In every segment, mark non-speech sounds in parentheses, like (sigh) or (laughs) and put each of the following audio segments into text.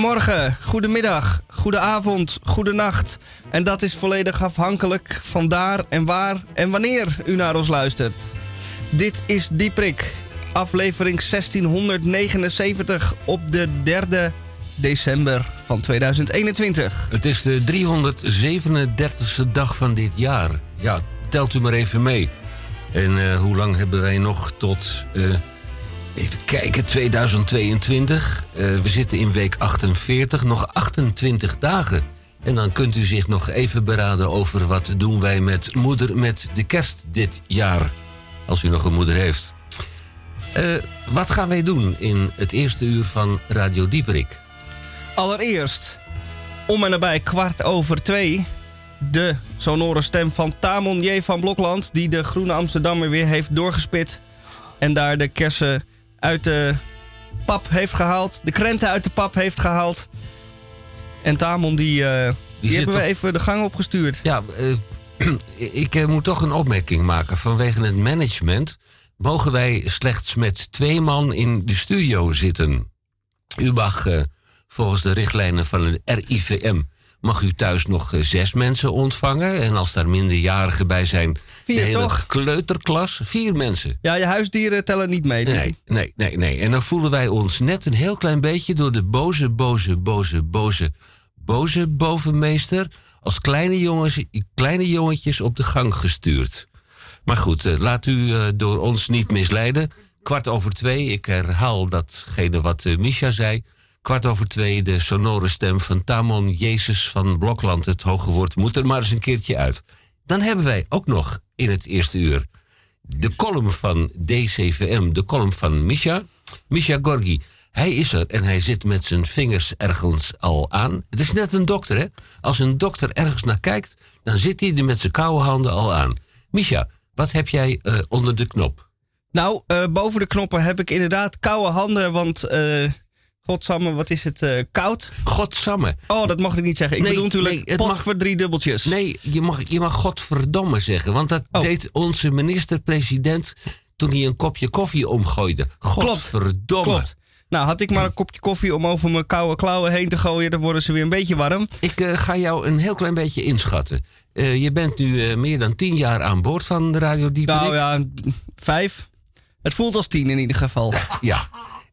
Goedemorgen, goedemiddag, goedenavond, goedenacht. En dat is volledig afhankelijk van daar en waar en wanneer u naar ons luistert. Dit is Dieprik, aflevering 1679 op de 3e december van 2021. Het is de 337e dag van dit jaar. Ja, telt u maar even mee. En eh, hoe lang hebben wij nog tot... eh, even kijken, 2022. Eh, we zitten in week 48, nog 28 dagen. En dan kunt u zich nog even beraden over wat doen wij met moeder met de kerst dit jaar. Als u nog een moeder heeft. Eh, wat gaan wij doen in het eerste uur van Radio Dieperik? Allereerst, om en nabij kwart over twee... de sonore stem van Tamon J. van Blokland... die de Groene Amsterdammer weer heeft doorgespit... en daar de kersen uit de pap heeft gehaald... de krenten uit de pap heeft gehaald... En Tamon, die, eh, die, hebben we even de gang opgestuurd. Ja, eh, (clears throat) ik eh, moet toch een opmerking maken. Vanwege het management mogen wij slechts met twee man in de studio zitten. U mag volgens de richtlijnen van het RIVM... mag u thuis nog zes mensen ontvangen. En als daar minderjarigen bij zijn... Vier, hele toch? kleuterklas, vier mensen. Ja, je huisdieren tellen niet mee. dus- Nee, nee, nee, nee. En dan voelen wij ons net een heel klein beetje door de boze, boze, boze, boze, boze bovenmeester als kleine, jongens, kleine jongetjes op de gang gestuurd. Maar goed, eh, laat u eh, door ons niet misleiden. Kwart over twee, ik herhaal datgene wat eh, Misha zei. Kwart over twee, de sonore stem van Tamon Jezus van Blokland. Het hoge woord moet er maar eens een keertje uit. Dan hebben wij ook nog in het eerste uur de column van DCVM, de column van Misha. Misha Gorgi, hij is er en hij zit met zijn vingers ergens al aan. Het is net een dokter, hè? Als een dokter ergens naar kijkt, dan zit hij er met zijn koude handen al aan. Misha, wat heb jij eh, onder de knop? Nou, eh, boven de knoppen heb ik inderdaad koude handen, want... eh godsamme, wat is het eh, koud? Godsamme. Oh, dat mocht ik niet zeggen. Ik Nee, bedoel natuurlijk nee, pot mag- voor drie dubbeltjes. Nee, je mag, je mag godverdomme zeggen, want dat Oh. deed onze minister-president toen hij een kopje koffie omgooide. Godverdomme. Klopt. Nou, had ik maar een kopje koffie om over mijn koude klauwen heen te gooien... dan worden ze weer een beetje warm. Ik eh, ga jou een heel klein beetje inschatten. Eh, je bent nu meer dan tien jaar aan boord van de Radio Dieperik. Nou ja, vijf. Het voelt als tien in ieder geval. Ja.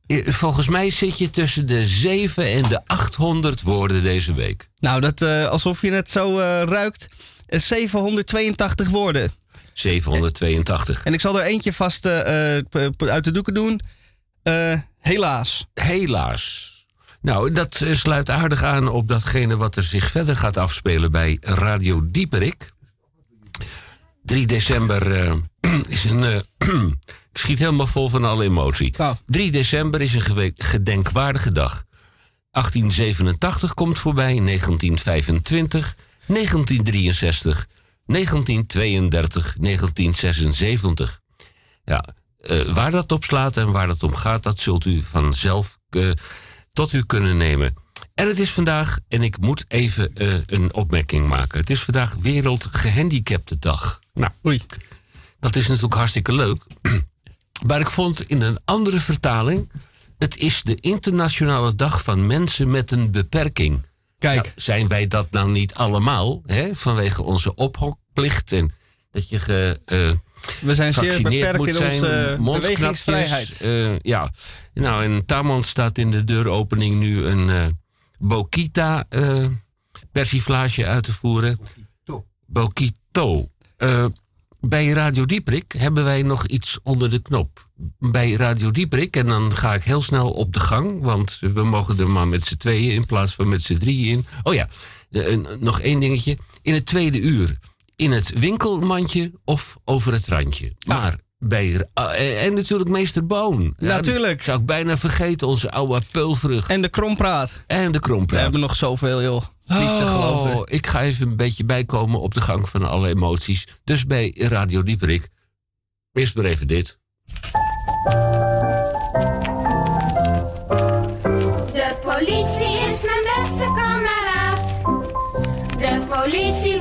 Eh, Volgens mij zit je tussen de 7 en de 800 woorden deze week. nou, dat, eh, alsof je het zo eh, ruikt. Eh, 782 woorden. 782. En ik zal er eentje vast uit de doeken doen. Helaas. Helaas. Nou, dat sluit aardig aan op datgene wat er zich verder gaat afspelen bij Radio Dieperik. 3 december (clears throat) is een. eh, (clears throat) ik schiet helemaal vol van alle emotie. Nou. 3 december is een gedenkwaardige dag. 1887 komt voorbij, 1925, 1963, 1932, 1976. Ja, eh, waar dat op slaat en waar dat om gaat, dat zult u vanzelf eh, tot u kunnen nemen. En het is vandaag, en ik moet even een opmerking maken. Het is vandaag Wereldgehandicaptendag. Nou, Oei. Dat is natuurlijk hartstikke leuk. (clears throat) Maar ik vond in een andere vertaling. Het is de internationale dag van mensen met een beperking. Kijk. Nou, zijn wij dat nou niet allemaal? Hè? Vanwege onze ophokplicht en dat je ge, eh, We zijn zeer beperkt moet in zijn, onze bewegingsvrijheid. eh, ja, nou in Tamon staat in de deuropening nu een eh Bokita eh, persiflage uit te voeren. Bokito. Eh, bij Radio Dieprik hebben wij nog iets onder de knop. Bij Radio Dieprik, en dan ga ik heel snel op de gang, want we mogen er maar met z'n tweeën in plaats van met z'n drieën in. Oh ja, eh, een- nog één dingetje. In het tweede uur, in het winkelmandje of over het randje. Maar bij. ah, en natuurlijk meester Boon. Ja, Natuurlijk. Zou ik bijna vergeten, onze oude peulvrucht. En de krompraat. En de We krompraat. hebben nog zoveel, joh. Niet te geloven. Oh, ik ga even een beetje bijkomen op de gang van alle emoties. Dus bij Radio Dieperik. Eerst maar even dit. De politie is mijn beste kameraad. De politie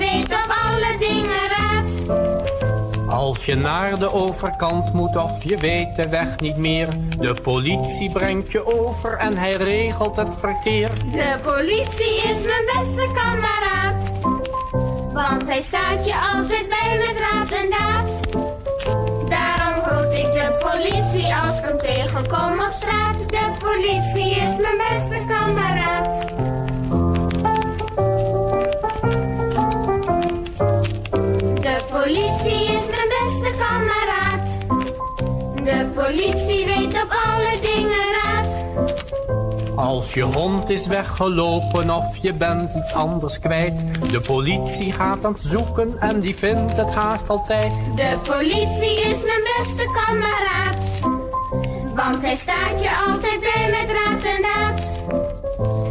Als je naar de overkant moet of je weet de weg niet meer. De politie brengt je over en hij regelt het verkeer. De politie is mijn beste kameraad. Want hij staat je altijd bij met raad en daad. Daarom groet ik de politie als ik hem tegenkom op straat. De politie is mijn beste kameraad. De politie is. De politie weet op alle dingen raad. Als je hond is weggelopen of je bent iets anders kwijt. De politie gaat aan het zoeken en die vindt het haast altijd. De politie is mijn beste kameraad. Want hij staat je altijd bij met raad en daad.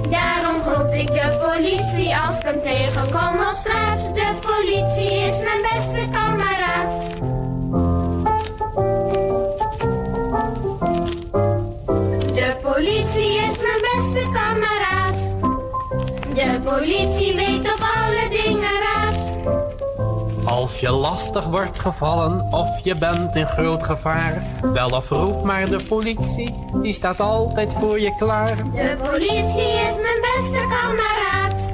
Daarom groet ik de politie als ik hem tegenkom op straat. De politie is mijn beste kameraad. Politie is mijn beste kameraad. De politie weet op alle dingen raad. Als je lastig wordt gevallen of je bent in groot gevaar. Bel of roep maar de politie, die staat altijd voor je klaar. De politie is mijn beste kameraad.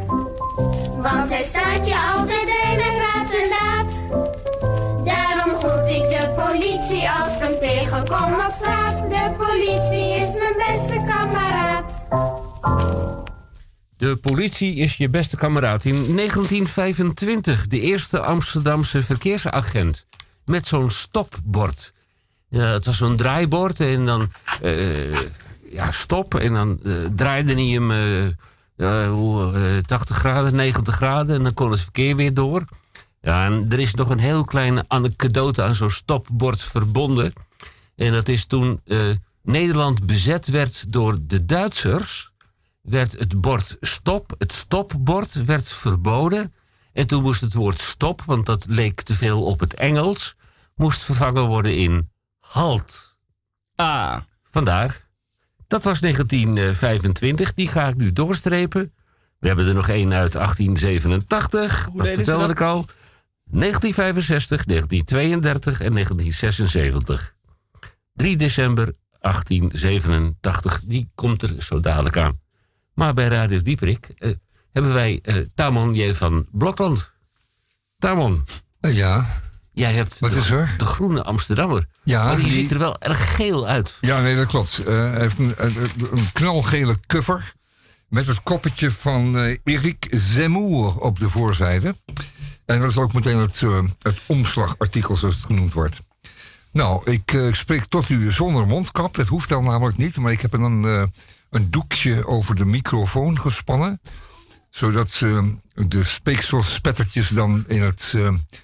Want hij staat je altijd bij met raad en daad. Ik de politie als ik hem tegenkom. De politie is mijn beste kameraad. De politie is je beste kameraad. In 1925 de eerste Amsterdamse verkeersagent. Met zo'n stopbord. Ja, het was zo'n draaibord en dan eh, ja, stop. En dan eh, draaide hij hem eh, eh, hoe, 80 graden, 90 graden. En dan kon het verkeer weer door. Ja, en er is nog een heel kleine anekdote aan zo'n stopbord verbonden. En dat is toen eh, Nederland bezet werd door de Duitsers werd het bord stop, het stopbord, werd verboden. En toen moest het woord stop, want dat leek te veel op het Engels, moest vervangen worden in halt. Ah, Vandaar. Dat was 1925, die ga ik nu doorstrepen. We hebben er nog één uit 1887, dat deden ze vertelde dat? ik al. 1965, 1932 en 1976. 3 december 1887, die komt er zo dadelijk aan. Maar bij Radio Dieperik eh, hebben wij eh, Tamon J. van Blokland. Tamon, Eh, ja, jij hebt Wat de, is er? de groene Amsterdammer. Ja, maar die, die- ziet er wel erg geel uit. ja nee, dat klopt. Hij heeft een, een, een knalgele cover met het koppetje van Eric Zemmour op de voorzijde. En dat is ook meteen het, het omslagartikel, zoals het genoemd wordt. Nou, ik eh, spreek tot u zonder mondkap. Dat hoeft dan namelijk niet. Maar ik heb een, eh, een doekje over de microfoon gespannen. Zodat de speekselspettertjes dan in het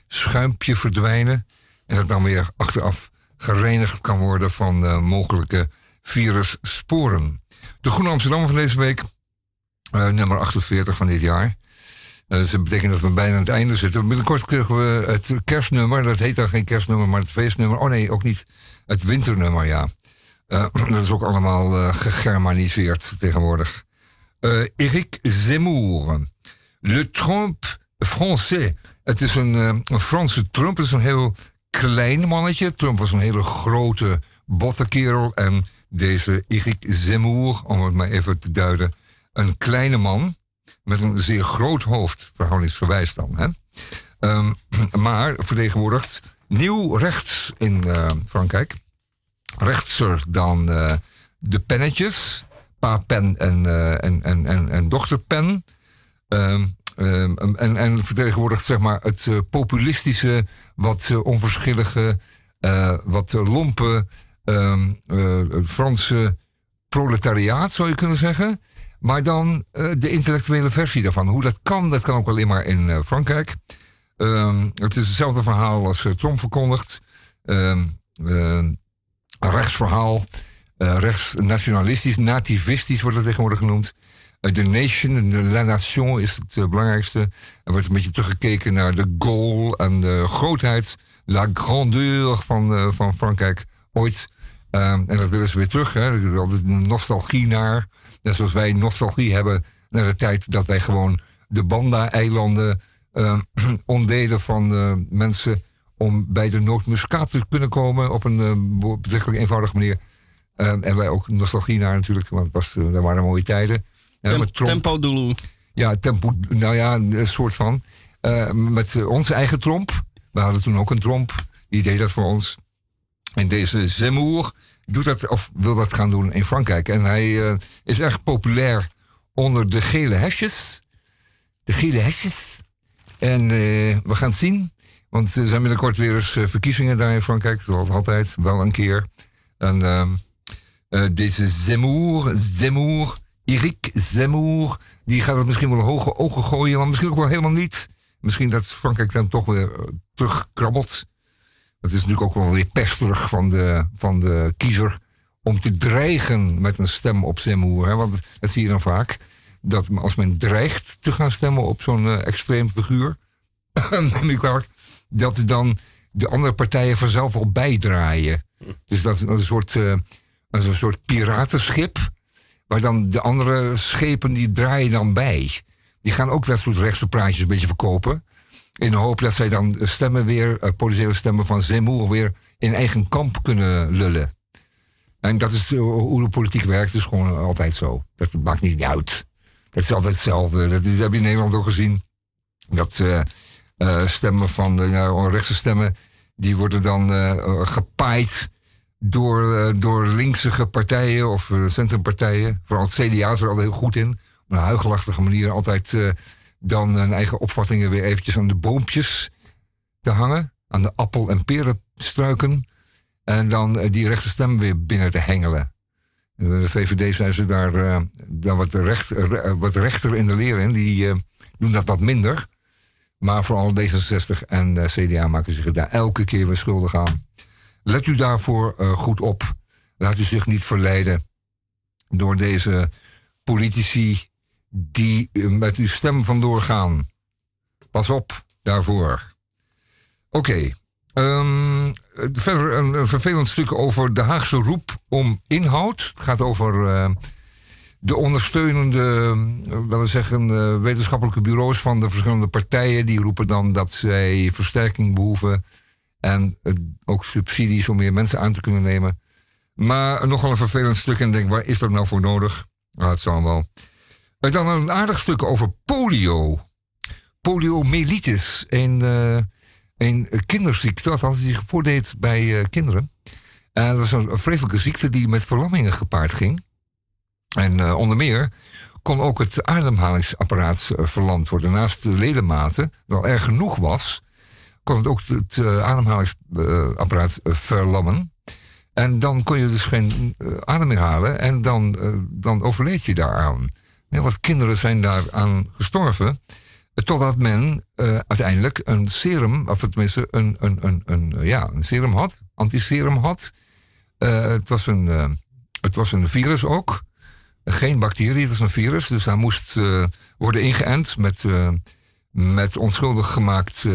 schuimpje verdwijnen. En dat dan weer achteraf gereinigd kan worden van mogelijke virussporen. De Groene Amsterdam van deze week, nummer 48 van dit jaar. Dus dat betekent dat we bijna aan het einde zitten. Binnenkort krijgen we het kerstnummer. Dat heet dan geen kerstnummer, maar het feestnummer. Oh nee, ook niet het winternummer, ja. Eh, (clears throat) dat is ook allemaal eh, gegermaniseerd tegenwoordig. Eh, Eric Zemmour. Le Trump français. Het is een, een Franse Trump. Het is een heel klein mannetje. Trump was een hele grote bottenkerel. En deze Eric Zemmour, om het maar even te duiden, een kleine man met een zeer groot hoofd, verhoudingsgewijs dan. Hè? Ehm, (clears throat) maar vertegenwoordigt nieuw rechts in eh, Frankrijk. Rechtser dan eh, de pennetjes. Pa pen en, eh, en, en, en, en. Ehm, ehm, en, en vertegenwoordigt zeg maar het populistische, wat onverschillige, wat lompe Franse proletariaat, zou je kunnen zeggen. Maar dan eh, de intellectuele versie daarvan. Hoe dat kan, dat kan ook alleen maar in eh, Frankrijk. Ehm, het is hetzelfde verhaal als eh, Trump verkondigt. Ehm, rechtsverhaal, rechtsnationalistisch, nativistisch wordt het tegenwoordig genoemd. De nation, de la nation is het belangrijkste. Er wordt een beetje teruggekeken naar de goal en de grootheid, la grandeur van, van Frankrijk ooit. Ehm, en dat willen ze weer terug. Hè. Er is altijd nostalgie naar. Net zoals wij nostalgie hebben naar de tijd dat wij gewoon de Banda-eilanden ehm, (clears throat) ondeden van eh, mensen om bij de nootmuskaat te kunnen komen op een uh, betrekkelijk eenvoudige manier. Uh, en wij ook nostalgie naar natuurlijk, want het was, uh, dat waren mooie tijden. Tem tempo. Ja, tempo, nou ja, een soort van. met onze eigen tromp. We hadden toen ook een tromp, die deed dat voor ons. En deze Zemmour doet dat, of wil dat gaan doen in Frankrijk. En hij is erg populair onder de gele hesjes. De gele hesjes. En we gaan het zien. Want er zijn binnenkort weer eens verkiezingen daar in Frankrijk, zoals altijd, wel een keer. En uh, deze Zemmour, Zemmour, Eric Zemmour, die gaat het misschien wel hoge ogen gooien, maar misschien ook wel helemaal niet. Misschien dat Frankrijk dan toch weer terugkrabbelt. Dat is natuurlijk ook wel weer pesterig van de, van de kiezer om te dreigen met een stem op Zemmour. Hè? Want dat zie je dan vaak. Dat als men dreigt te gaan stemmen op zo'n uh, extreem figuur, (coughs) dat dan de andere partijen vanzelf al bijdraaien. Dus dat is een soort, uh, een soort piratenschip, waar dan de andere schepen die draaien dan bij. Die gaan ook dat soort rechtse praatjes een beetje verkopen. In de hoop dat zij dan stemmen weer, uh, potentiële stemmen van Zemmour weer in eigen kamp kunnen lullen. En dat is hoe de politiek werkt, is gewoon altijd zo. Dat maakt niet uit. Dat is altijd hetzelfde. Dat, is, heb je in Nederland ook gezien. Dat uh, stemmen van de rechtse stemmen, die worden dan uh, gepaaid door, door linkse partijen of centrumpartijen. Vooral het CDA is er altijd heel goed in. Op een huigelachtige manier altijd dan hun eigen opvattingen weer eventjes aan de boompjes te hangen. Aan de appel- en perenstruiken. En dan die rechtse stem weer binnen te hengelen. De VVD zijn ze daar, uh, wat, recht, uh, wat rechter in de leer in. Die doen dat wat minder. Maar vooral D66 en CDA maken zich daar elke keer weer schuldig aan. Let u daarvoor goed op. Laat u zich niet verleiden door deze politici die met uw stem vandoor gaan. Pas op daarvoor. Oké. Okay. Um, verder een, vervelend stuk over de Haagse roep om inhoud. Het gaat over uh, de ondersteunende, laten we zeggen, wetenschappelijke bureaus van de verschillende partijen. Die roepen dan dat zij versterking behoeven en ook subsidies om meer mensen aan te kunnen nemen. Maar nogal een vervelend stuk en denk, waar is dat nou voor nodig? Nou, het zal wel. Dan een aardig stuk over polio. Poliomyelitis. Een een kinderziekte, althans die zich voordeed bij uh, kinderen. Uh, dat was een vreselijke ziekte die met verlammingen gepaard ging. En uh, onder meer kon ook het ademhalingsapparaat verlamd worden. Naast de ledematen, dat al erg genoeg was, kon het ook het ademhalingsapparaat verlammen. En dan kon je dus geen adem meer halen en dan, dan overleed je daaraan. Heel wat kinderen zijn daaraan gestorven. Totdat men uh, uiteindelijk een serum, of tenminste een, een, een, een, ja, een serum had, antiserum had. Het, was een, het was een virus ook. Geen bacterie, het was een virus. Dus hij moest worden ingeënt met, met onschuldig gemaakt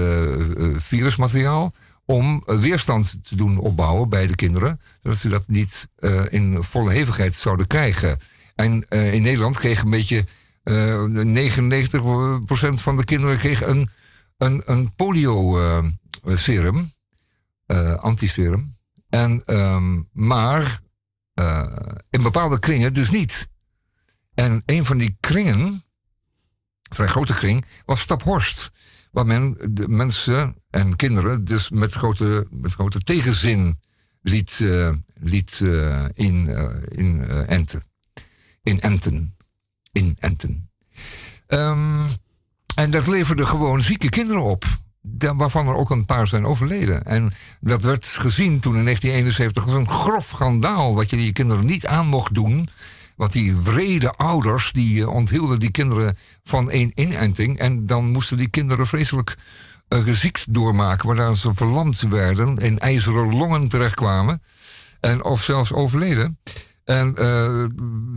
virusmateriaal. Om weerstand te doen opbouwen bij de kinderen. Zodat ze dat niet in volle hevigheid zouden krijgen. En in Nederland kreeg een beetje uh, 99% van de kinderen kregen een, een, een polio-serum, uh, antiserum. En, um, maar in bepaalde kringen dus niet. En een van die kringen, vrij grote kring, was Staphorst. Waar men de mensen en kinderen dus met grote, met grote tegenzin liet, uh, liet in, in enten. In enten in Enten. Um, en dat leverde gewoon zieke kinderen op. Waarvan er ook een paar zijn overleden. En dat werd gezien toen in 1971 als een grof schandaal. Wat je die kinderen niet aan mocht doen. Want die wrede ouders die eh, onthielden die kinderen van één inenting. En dan moesten die kinderen vreselijk uh, doormaken. Waardoor ze verlamd werden, in ijzeren longen terechtkwamen. En of zelfs overleden. En uh,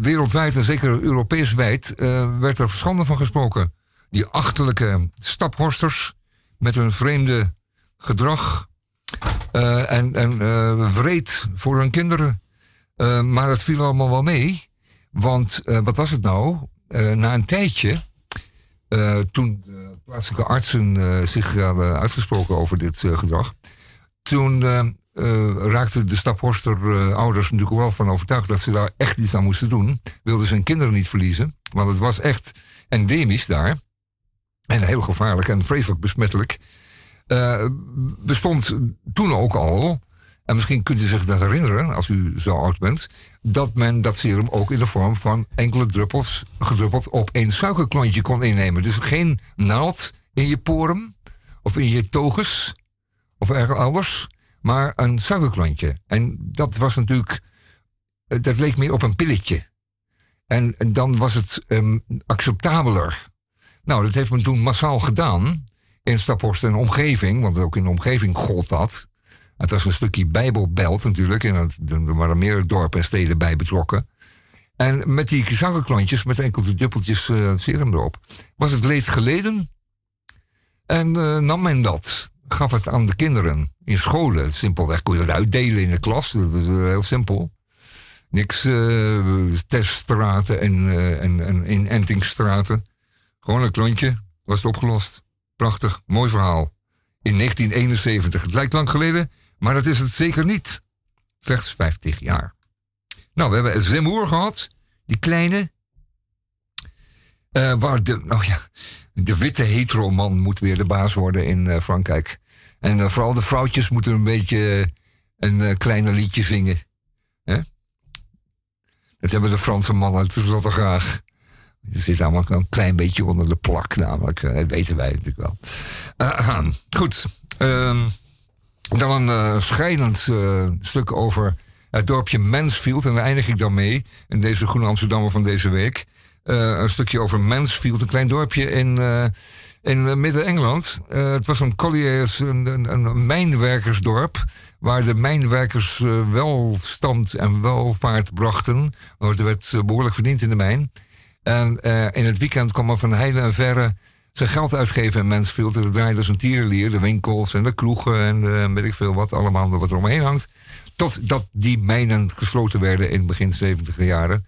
wereldwijd en zeker Europees wijd uh, werd er schande van gesproken. Die achterlijke staphorsters met hun vreemde gedrag uh, en, en wreed voor hun kinderen. maar het viel allemaal wel mee. Want wat was het nou? na een tijdje, toen plaatselijke artsen zich hadden uitgesproken over dit gedrag, toen uh, uh, raakten de Staphorster-ouders natuurlijk wel van overtuigd dat ze daar echt iets aan moesten doen. Wilden ze hun kinderen niet verliezen, want het was echt endemisch daar. En heel gevaarlijk en vreselijk besmettelijk. Uh, bestond toen ook al, en misschien kunt u zich dat herinneren als u zo oud bent, dat men dat serum ook in de vorm van enkele druppels gedruppeld op één suikerklontje kon innemen. Dus geen naald in je poren of in je togus of ergens anders, maar een suikerklontje. En dat was natuurlijk, eh, dat leek meer op een pilletje. En, dan was het um, acceptabeler. Nou, dat heeft men toen massaal gedaan in Staphorst en omgeving, want ook in de omgeving gold dat. Het was een stukje Bijbelbelt natuurlijk, en er waren meer dorpen en steden bij betrokken. En met die suikerklontjes, met enkele dubbeltjes uh, serum erop, was het leed geleden. En uh, nam men dat, gaf het aan de kinderen in scholen. Simpelweg kon je dat uitdelen in de klas, dat is uh, heel simpel. Niks teststraten en, en, en inentingsstraten. Gewoon een klontje, was het opgelost. Prachtig, mooi verhaal. In 1971. Het lijkt lang geleden, maar dat is het zeker niet. Slechts 50 jaar. Nou, we hebben Zemmour gehad. Die kleine. Uh, waar de, oh ja, de witte hetero-man moet weer de baas worden in uh, Frankrijk. En uh, vooral de vrouwtjes moeten een beetje een kleiner liedje zingen. Hè? Dat hebben de Franse mannen tenslotte graag. Je zit allemaal een klein beetje onder de plak, namelijk. Dat weten wij natuurlijk wel. Uh, goed. Uh, dan een uh, schrijnend uh, stuk over het dorpje Mansfield. En daar eindig ik dan mee. In deze Groene Amsterdammer van deze week. een stukje over Mansfield. Een klein dorpje in, in Midden-Engeland. het was een colliers, een, een, mijnwerkersdorp. Waar de mijnwerkers welstand en welvaart brachten. Er werd behoorlijk verdiend in de mijn. En in het weekend kwam er van heide en verre zijn geld uitgeven in Mansfield. Er draaide zijn tierenlier, de winkels en de kroegen en weet ik veel wat allemaal wat er omheen hangt. Totdat die mijnen gesloten werden in begin 70 jaren.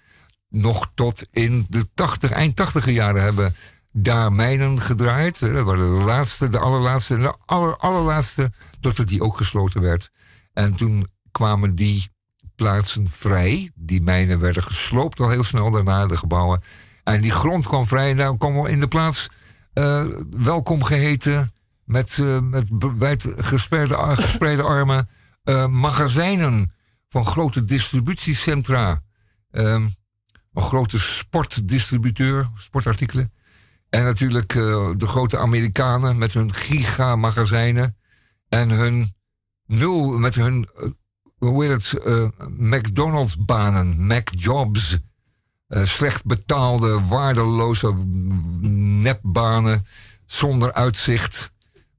Nog tot in de 80, eind 80 jaren hebben daar mijnen gedraaid. Dat waren de laatste, de allerlaatste en de aller, allerlaatste, totdat die ook gesloten werd. En toen kwamen die plaatsen vrij. Die mijnen werden gesloopt al heel snel daarna, de gebouwen. En die grond kwam vrij en daar kwam in de plaats uh, welkom geheten met, uh, met wijd gespreide, armen uh, magazijnen van grote distributiecentra. Um, een grote sportdistributeur, sportartikelen. En natuurlijk de grote Amerikanen met hun gigamagazijnen. En hun nul, met hun, hoe heet het, McDonald's-banen, McJobs. Slecht betaalde, waardeloze nepbanen zonder uitzicht.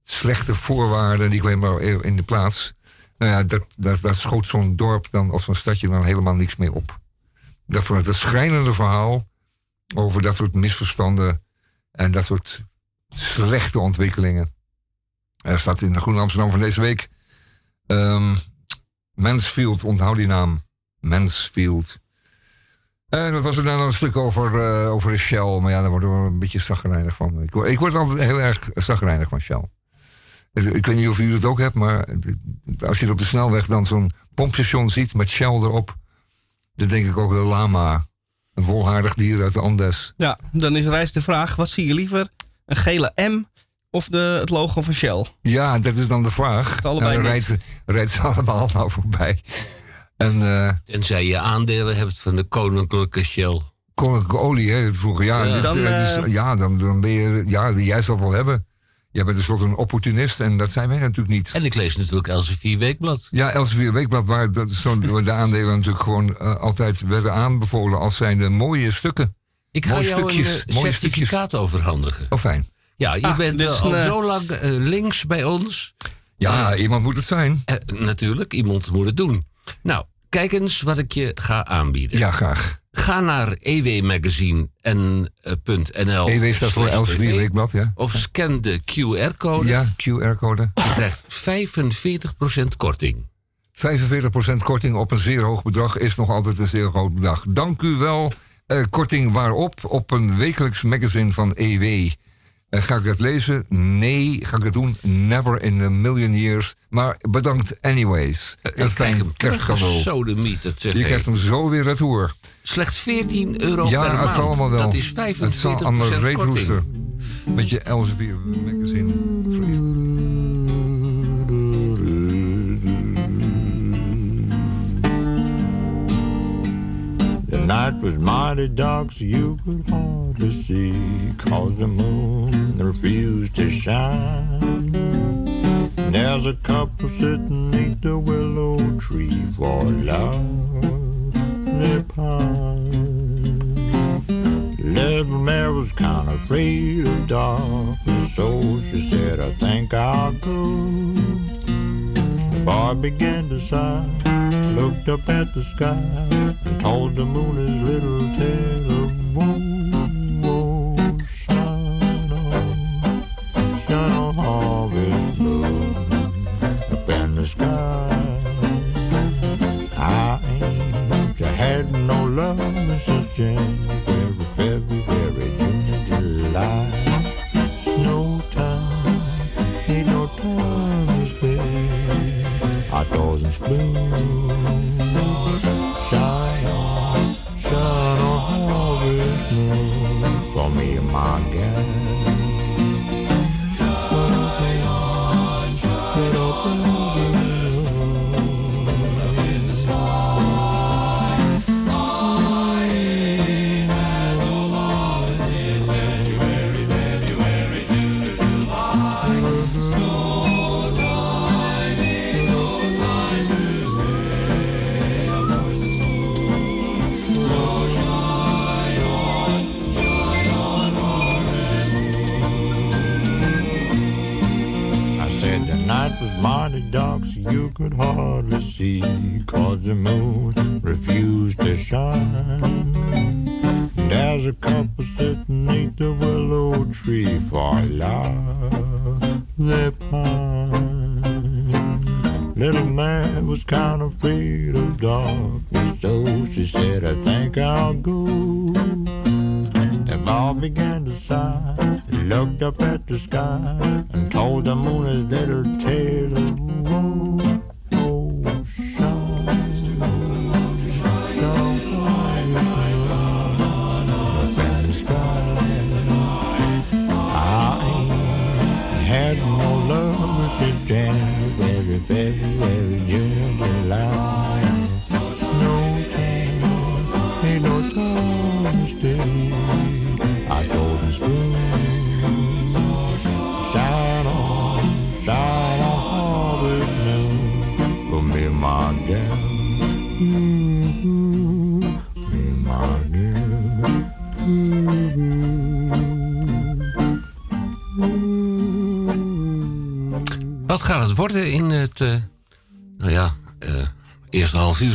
Slechte voorwaarden, die kwamen maar in de plaats. Nou ja, dat, dat, dat schoot zo'n dorp dan, of zo'n stadje dan helemaal niks meer op. Dat vond het schrijnende verhaal over dat soort misverstanden en dat soort slechte ontwikkelingen. Er staat in de Groene Amsterdam van deze week. Um, Mansfield, onthoud die naam. Mansfield. En dat was er dan een stuk over, uh, over de Shell. Maar ja, daar worden we een beetje zagrijnig van. Ik word, ik word altijd heel erg zagrijnig van Shell. Ik weet niet of u het ook hebt, maar als je op de snelweg dan zo'n pompstation ziet met Shell erop, dan denk ik ook de lama. Een volhaardig dier uit de Andes. Ja, dan is reis de vraag: wat zie je liever? Een gele M of de, het logo van Shell? Ja, dat is dan de vraag. Het allebei dan rijdt, rijdt ze (laughs) allemaal nou voorbij. En, uh, Tenzij je aandelen hebt van de koninklijke Shell. Koninklijke olie, hè, vroeger. Ja, ja, dan, uh, ja dan, dan ben je... Ja, jij zal wel hebben. Jij bent een soort een opportunist en dat zijn wij natuurlijk niet. En ik lees natuurlijk Elsevier Weekblad. Ja, Elsevier Weekblad, waar dat, zo, de aandelen natuurlijk gewoon uh, altijd werden aanbevolen als zijnde mooie stukken. Ik ga mooie jou stukjes, een mooie certificaat stukjes. overhandigen. Oh, fijn. Ja, je ah, bent dus al zo lang links bij ons. Ja, iemand moet het zijn. natuurlijk, iemand moet het doen. Nou, kijk eens wat ik je ga aanbieden. Ja, graag. Ga naar ewmagazine.nl. EW staat voor Elsevier Weekblad, ja. Of scan de QR-code. Ja, QR-code. Je krijgt 45% korting. 45% korting op een zeer hoog bedrag is nog altijd een zeer groot bedrag. Dank u wel. Uh, korting waarop op een wekelijks magazine van EW. Uh, ga ik dat lezen? Nee. Ga ik dat doen? Never in a million years. Maar bedankt anyways. Een Ik krijg fijn hem kerstcadeau. dat zeg Je krijgt hem zo weer retour. Slechts 14 euro Ja, per maand. zal allemaal wel. Dat is Het zal 45% allemaal korting. reetroesten. Met je Elsevier magazine. Vlieg. The night was mighty dark, so you could hardly see, cause the moon refused to shine. There's a couple sitting neath the willow tree for love they pine. Little Mary was kind of afraid of darkness, so she said, I think I'll go. The boy began to sigh, looked up at the sky, and told the moon his little tale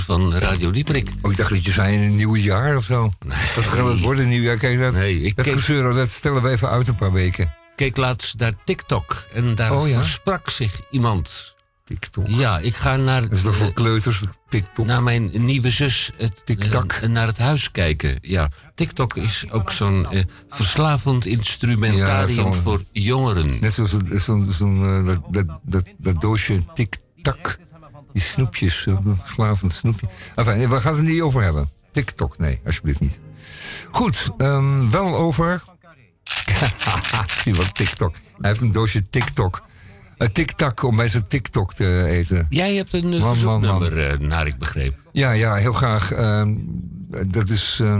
van Radio Dieperik? Oh, ik dacht dat je zei in een nieuw jaar of zo. Dat gaat het worden, een nieuw jaar. Kijk, dat, Nee, ik dat keek- gezeur, dat stellen we even uit een paar weken. keek laatst naar TikTok en daar Oh ja? versprak zich iemand. TikTok. Ja, ik ga naar, Dat is toch voor eh, kleuters, TikTok. naar mijn nieuwe zus het, TikTok. eh, naar het huis kijken. Ja, TikTok is ook zo'n eh, verslavend instrumentarium Ja, voor jongeren. Net zoals zo'n zo'n, dat, dat, dat, dat doosje tik-tak. Die snoepjes, zo'n verslavend snoepje. Enfin, we gaan het er niet over hebben. TikTok, nee, alsjeblieft niet. Goed, ehm, wel over... (laughs) Zie wat TikTok. Hij heeft een doosje TikTok. Uh, TikTok om bij zijn TikTok te eten. Jij hebt een uh, Man, man, man. verzoeknummer, eh, naar ik begreep. Ja, ja, heel graag. ehm, dat is... eh,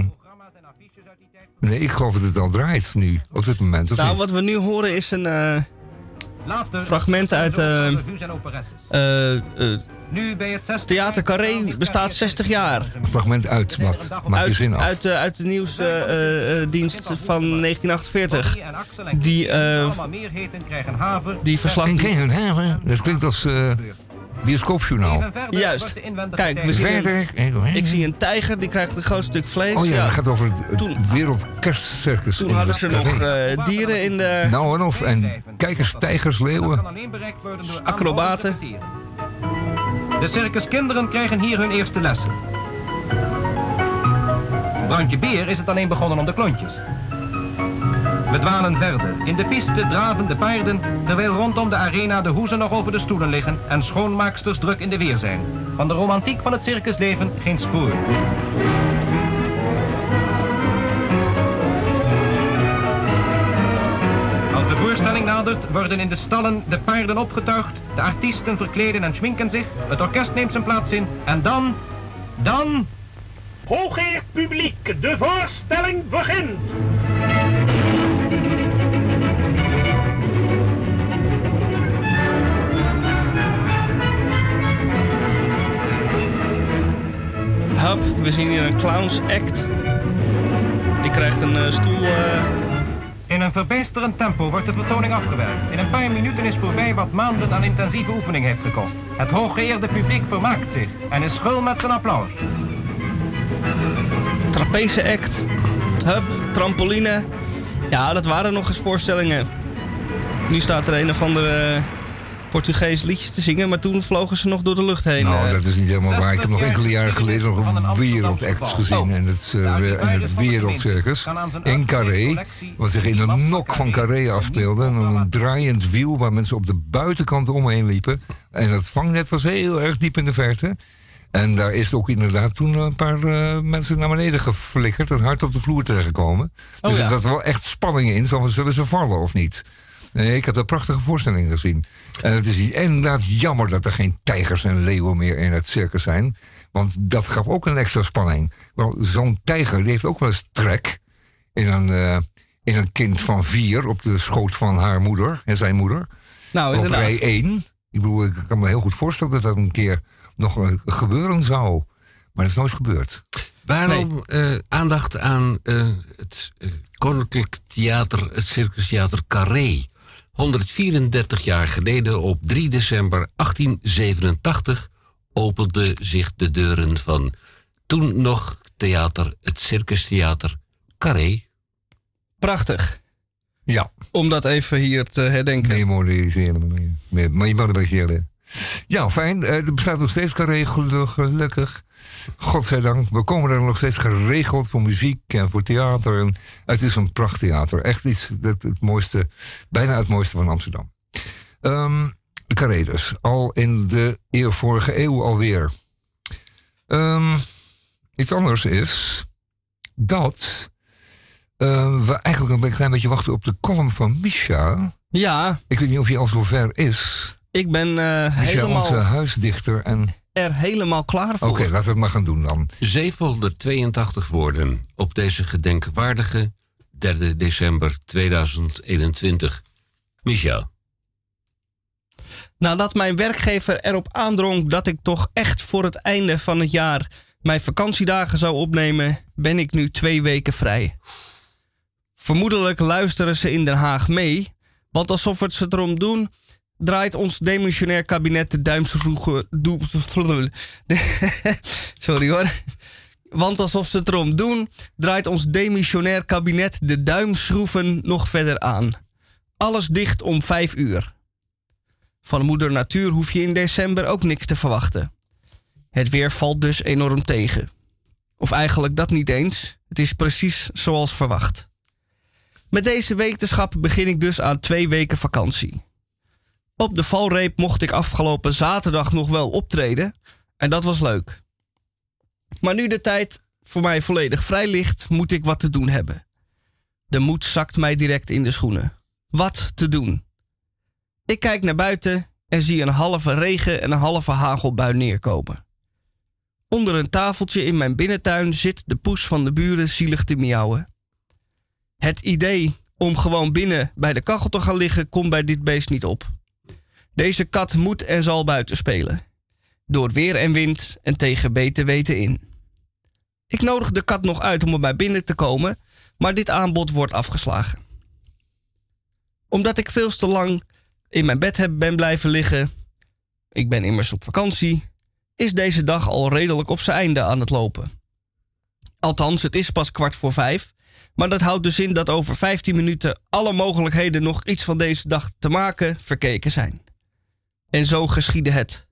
nee, ik geloof dat het al draait nu, op dit moment, of Nou, niet? wat we nu horen is een eh, fragment uit eh, eh, eh, Nu bij het zesde Theater Carré bestaat 60 jaar. Een fragment uit, wat? Maak je Uit, zin af. uit, eh, uit de nieuwsdienst van 1948. en Axel en Die, eh. Die verslag En geen haven. Dat klinkt als eh, bioscoopjournaal. Juist. Kijk, we zien een- Verder. ik zie een tijger, die krijgt een groot stuk vlees. Oh ja, Ja, dat gaat over het, het Toen- wereldkerstcircus. Toen hadden het ze nog eh, dieren in de... Nou en of. En kijkers, tijgers, leeuwen. Acrobaten. De circuskinderen krijgen hier hun eerste lessen. Brandje Beer is het alleen begonnen om de klontjes. We dwalen verder. In de piste draven de paarden, terwijl rondom de arena de hoezen nog over de stoelen liggen en schoonmaaksters druk in de weer zijn. Van de romantiek van het circusleven geen spoor. Voorstelling nadert, worden in de stallen de paarden opgetuigd, de artiesten verkleden en schminken zich, het orkest neemt zijn plaats in en dan, dan... Hooggeëerd publiek, de voorstelling begint. Hup, we zien hier een clowns act. Die krijgt een eh, stoel. eh, In een verbijsterend tempo wordt de vertoning afgewerkt. In een paar minuten is voorbij wat maanden aan intensieve oefening heeft gekost. Het hooggeëerde publiek vermaakt zich en is schul met zijn applaus. trapeze act. Hup, trampoline. Ja, dat waren nog eens voorstellingen. Nu staat er een of andere Portugees liedjes te zingen, maar toen vlogen ze nog door de lucht heen. Nou, eh. dat is niet helemaal waar. Ik heb nog (laughs) enkele jaren geleden nog een wereldact gezien in het, eh, in het Wereldcircus. In Carré, wat zich in een nok van Carré afspeelde. En dan een draaiend wiel waar mensen op de buitenkant omheen liepen. En het vangnet was heel erg diep in de verte. En daar is ook inderdaad toen een paar eh, mensen naar beneden geflikkerd en hard op de vloer terechtgekomen. Dus Oh ja. er zat wel echt spanning in. Zullen ze vallen of niet? Nee, ik heb een prachtige voorstelling gezien. En het is inderdaad jammer dat er geen tijgers en leeuwen meer in het circus zijn. Want dat gaf ook een extra spanning. Wel, zo'n tijger die heeft ook wel eens trek in een, eh, in een kind van vier op de schoot van haar moeder en zijn moeder. nou, op inderdaad. rij 1. Ik bedoel, ik kan me heel goed voorstellen dat dat een keer nog gebeuren zou. Maar dat is nooit gebeurd. Waarom eh, aandacht aan eh, het Koninklijk Theater, het Circus Theater Carré? 134 jaar geleden, op 3 december 1887, openden zich de deuren van toen nog theater, het Circus Theater Carré. Prachtig. Ja, Om dat even hier te herdenken. memoriseren. Me- Memoriseren. Ja, fijn. Eh, Er bestaat nog steeds carré, gelu- gelukkig. Godzijdank. We komen er nog steeds geregeld voor muziek en voor theater. En het is een prachttheater. Echt iets, het, het mooiste, bijna het mooiste van Amsterdam. Ehm carré dus. Al in de eeuw, vorige eeuw alweer. Ehm, iets anders is dat eh, we eigenlijk een klein beetje wachten op de column van Misha. Ja, Ik weet niet of hij al zover is. ik ben eh, Misha, helemaal onze huisdichter. En... Oké, er helemaal klaar voor. laten we het maar gaan doen dan. 782 woorden op deze gedenkwaardige 3 december 2021. Michel. Nadat mijn werkgever erop aandrong dat ik toch echt voor het einde van het jaar mijn vakantiedagen zou opnemen, ben ik nu twee weken vrij. Vermoedelijk luisteren ze in Den Haag mee, want alsof het ze erom doen, draait ons demissionair kabinet de duimschroegen. doe- (laughs) Sorry hoor. Want alsof ze het erom doen, draait ons demissionair kabinet de duimschroeven nog verder aan. Alles dicht om vijf uur. Van moeder natuur hoef je in december ook niks te verwachten. Het weer valt dus enorm tegen. Of eigenlijk dat niet eens. Het is precies zoals verwacht. Met deze wetenschap begin ik dus aan twee weken vakantie. Op de valreep mocht ik afgelopen zaterdag nog wel optreden. En dat was leuk. Maar nu de tijd voor mij volledig vrij ligt, moet ik wat te doen hebben. De moed zakt mij direct in de schoenen. Wat te doen? Ik kijk naar buiten en zie een halve regen en een halve hagelbui neerkomen. Onder een tafeltje in mijn binnentuin zit de poes van de buren zielig te miauwen. Het idee om gewoon binnen bij de kachel te gaan liggen komt bij dit beest niet op. Deze kat moet en zal buiten spelen. Door weer en wind en tegen beter weten in. Ik nodig de kat nog uit om er bij binnen te komen, maar dit aanbod wordt afgeslagen omdat ik veel te lang in mijn bed heb ben blijven liggen. Ik ben immers op vakantie. Is deze dag al redelijk op zijn einde aan het lopen. Althans, het is pas kwart voor vijf. Maar dat houdt dus in dat over 15 minuten alle mogelijkheden nog iets van deze dag te maken verkeken zijn. En zo geschiedde het.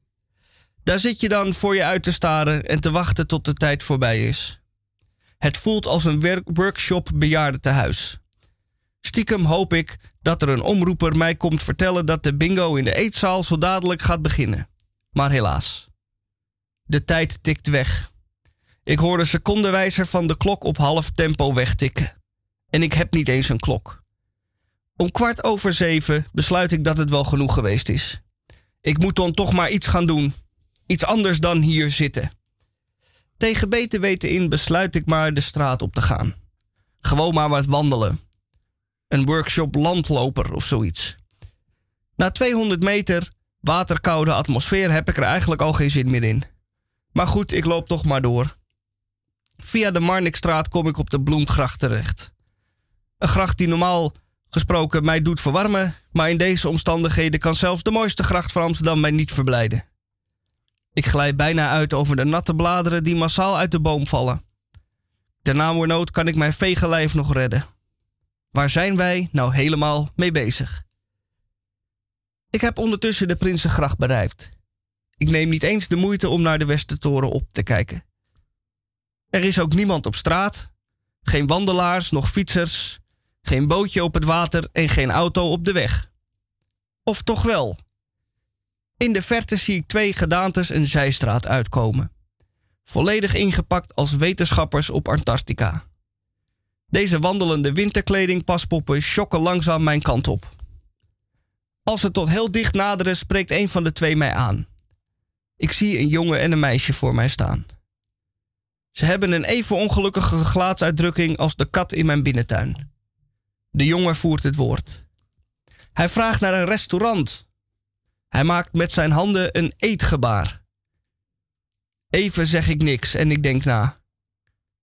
Daar zit je dan voor je uit te staren en te wachten tot de tijd voorbij is. Het voelt als een workshop bejaardentehuis. Stiekem hoop ik dat er een omroeper mij komt vertellen dat de bingo in de eetzaal zo dadelijk gaat beginnen. Maar helaas. De tijd tikt weg. Ik hoor de secondenwijzer van de klok op half tempo wegtikken. En ik heb niet eens een klok. Om kwart over zeven besluit ik dat het wel genoeg geweest is. Ik moet dan toch maar iets gaan doen. Iets anders dan hier zitten. Tegen beter weten in besluit ik maar de straat op te gaan. Gewoon maar wat wandelen. Een workshop landloper of zoiets. Na 200 meter waterkoude atmosfeer heb ik er eigenlijk al geen zin meer in. Maar goed, ik loop toch maar door. Via de Marnixstraat kom ik op de Bloemgracht terecht. Een gracht die normaal gesproken mij doet verwarmen, maar in deze omstandigheden kan zelfs de mooiste gracht van Amsterdam mij niet verblijden. Ik glijd bijna uit over de natte bladeren die massaal uit de boom vallen. Ter namoernood kan ik mijn vege lijf nog redden. Waar zijn wij nou helemaal mee bezig? Ik heb ondertussen de Prinsengracht bereikt. Ik neem niet eens de moeite om naar de Westertoren op te kijken. Er is ook niemand op straat, geen wandelaars, nog fietsers, geen bootje op het water en geen auto op de weg. Of toch wel? In de verte zie ik twee gedaantes een zijstraat uitkomen. Volledig ingepakt als wetenschappers op Antarctica. Deze wandelende winterkleding paspoppen schokken langzaam mijn kant op. Als ze tot heel dicht naderen, spreekt een van de twee mij aan. Ik zie een jongen en een meisje voor mij staan. Ze hebben een even ongelukkige gelaatsuitdrukking als de kat in mijn binnentuin. De jongen voert het woord. Hij vraagt naar een restaurant. Hij maakt met zijn handen een eetgebaar. Even zeg ik niks en ik denk na.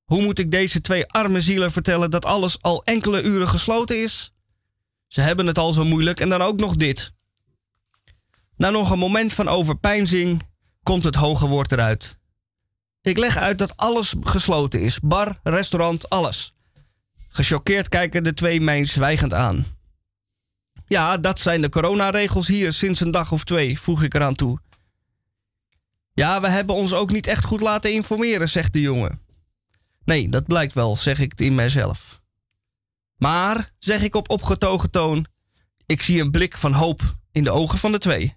Hoe moet ik deze twee arme zielen vertellen dat alles al enkele uren gesloten is? Ze hebben het al zo moeilijk en dan ook nog dit. Na nog een moment van overpeinzing komt het hoge woord eruit. Ik leg uit dat alles gesloten is: bar, restaurant, alles. Gechoqueerd kijken de twee mij zwijgend aan. Ja, dat zijn de coronaregels hier sinds een dag of twee, voeg ik eraan toe. Ja, we hebben ons ook niet echt goed laten informeren, zegt de jongen. Nee, dat blijkt wel, zeg ik in mijzelf. Maar, zeg ik op opgetogen toon, ik zie een blik van hoop in de ogen van de twee.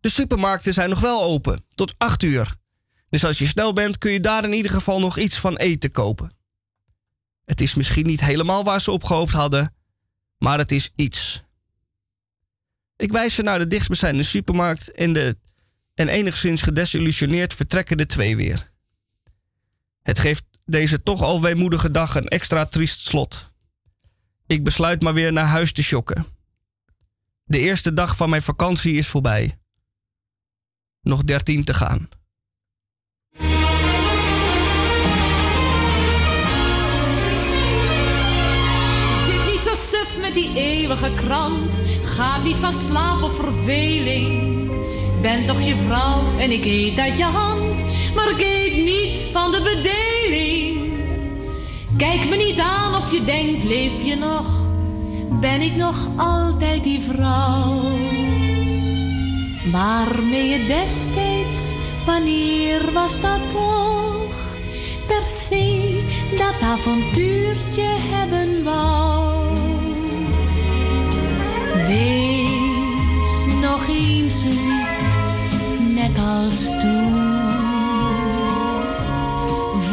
De supermarkten zijn nog wel open, tot acht uur. Dus als je snel bent, kun je daar in ieder geval nog iets van eten kopen. Het is misschien niet helemaal waar ze op gehoopt hadden, maar het is iets. Ik wijs ze naar de dichtstbijzijnde supermarkt en, de, en enigszins gedesillusioneerd vertrekken de twee weer. Het geeft deze toch al weemoedige dag een extra triest slot. Ik besluit maar weer naar huis te schokken. De eerste dag van mijn vakantie is voorbij. Nog dertien te gaan. Die eeuwige krant. Ga niet van slaap of verveling. Ben toch je vrouw en ik eet uit je hand. Maar ik eet niet van de bedeling. Kijk me niet aan of je denkt, leef je nog? Ben ik nog altijd die vrouw? Waarmee je destijds, wanneer was dat toch? Per se dat avontuurtje hebben wou. Wees nog eens lief, net als toen.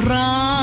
Vraag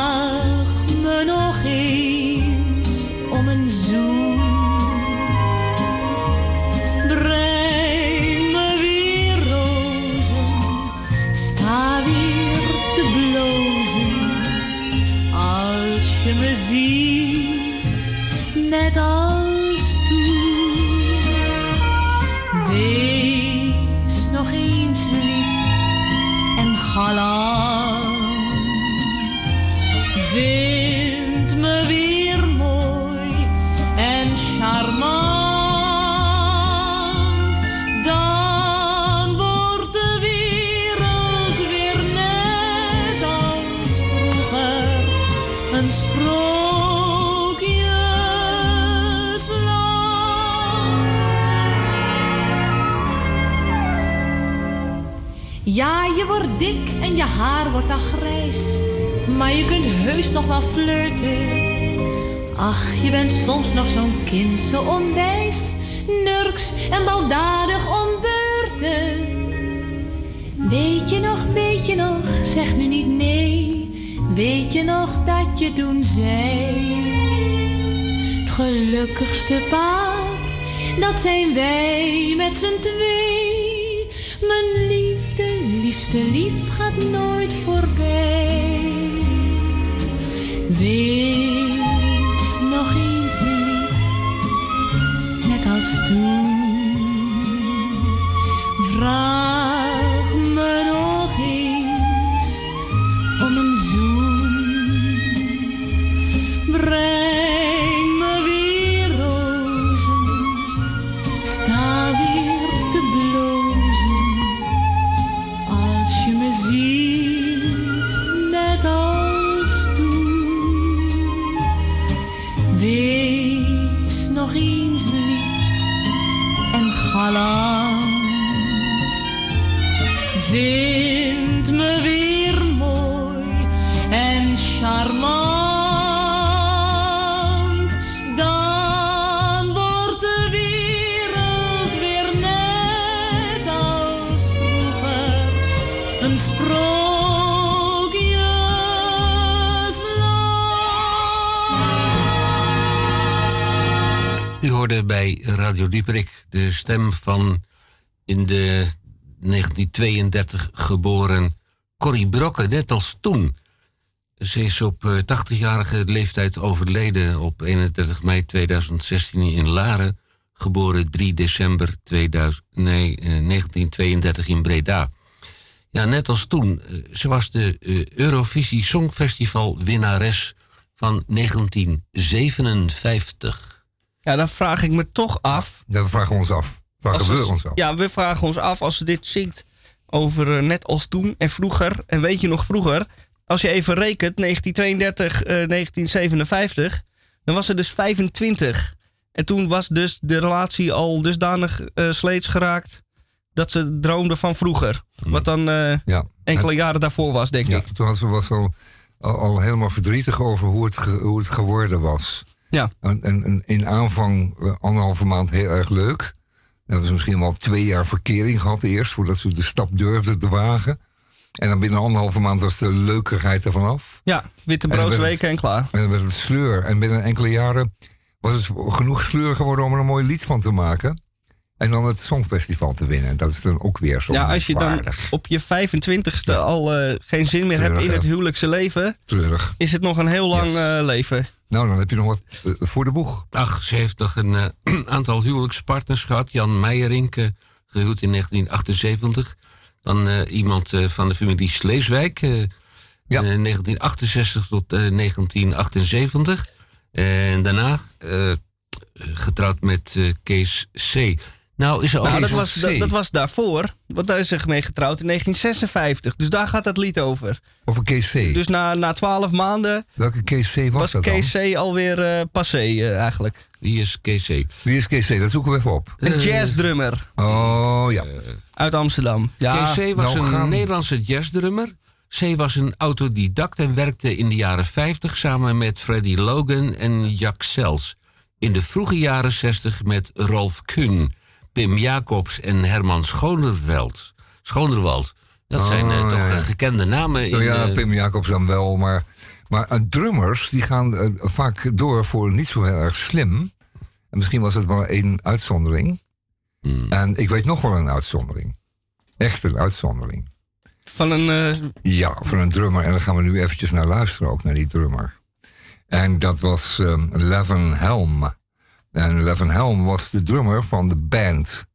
Ja, je wordt dik en je haar wordt al grijs. Maar je kunt heus nog wel flirten. Ach, je bent soms nog zo'n kind, zo onwijs, nurks en baldadig om beurten. Weet je nog, weet je nog, zeg nu niet nee. Weet je nog dat je toen zei? Het gelukkigste paar, dat zijn wij met z'n twee. Mijn liefde, liefste lief gaat nooit voorbij. Wees nog eens lief, net als toen. Vraag Radio Dieperik de stem van in de 1932 geboren Corrie Brokke, net als toen. Ze is op eh, 80-jarige leeftijd overleden op 31 mei 2016 in Laren. Geboren 3 december 2000, nee, eh, 1932 in Breda. Ja, net als toen. eh, Ze was de eh, Eurovisie Songfestival winnares van 1957. Ja, dan vraag ik me toch af. Dat vragen we ons af. Vragen we ons af. Ja, we vragen ons af als ze dit zingt over eh, net als toen en vroeger. En weet je nog vroeger? Als je even rekent, 1932, eh, 1957, dan was ze dus 25. En toen was dus de relatie al dusdanig eh sleets geraakt dat ze droomde van vroeger. Wat dan eh, Ja. enkele jaren daarvoor was, denk Ja, ik. toen was ze was al, al, al helemaal verdrietig over hoe het, ge- hoe het geworden was. Ja. En, en, en in aanvang eh, anderhalve maand heel erg leuk. Dan hebben ze misschien wel twee jaar verkering gehad eerst, voordat ze de stap durfden te wagen. En dan binnen anderhalve maand was de leukigheid ervan af. Ja, witte En werd broodsweken en klaar. En dan werd het sleur. En binnen enkele jaren was het genoeg sleur geworden om er een mooi lied van te maken. En dan het Songfestival te winnen. Dat is dan ook weer zo Ja, als je dan op je 25ste al eh, geen zin meer hebt in het huwelijkse leven, Treurig. is het nog een heel lang eh, leven. Nou, dan heb je nog wat eh, voor de boeg. Ach, ze heeft nog een eh, (clears throat) aantal huwelijkspartners gehad. Jan Meijerink, eh, gehuwd in 1978. Dan eh, iemand van de familie Sleeswijk. Ja. eh, 1968 tot eh, 1978. En daarna getrouwd met Kees C. Nou, is er ook Nou, dat was, dat, dat was daarvoor, want daar is ze mee getrouwd in 1956. Dus daar gaat het lied over. Over Kees C. Dus na, na 12 maanden Welke Kees C was, was dat Kees dan? C alweer eh, passé eh, eigenlijk. Wie is Kees C? Wie is Kees C? Dat zoeken we even op. Een jazzdrummer Oh, ja. uit Amsterdam. Ja, Kees C was nou een gaan- Nederlandse jazzdrummer. C was een autodidact en werkte in de jaren 50 samen met Freddie Logan en Jacques Sels. In de vroege jaren 60 met Rolf Kuhn, Pim Jacobs en Herman Schonerveld. Schonerwald. Dat zijn eh, Oh, toch ja. eh, gekende namen. In, Nou ja, eh, Pim Jacobs dan wel, maar, maar drummers die gaan vaak door voor niet zo heel erg slim. En misschien was het wel één uitzondering. Hmm. En ik weet nog wel een uitzondering. Echt een uitzondering. van een... eh, Ja, van een drummer. En daar gaan we nu eventjes naar luisteren ook, naar die drummer. En dat was ehm Levin Helm. En Levin Helm was de drummer van de band.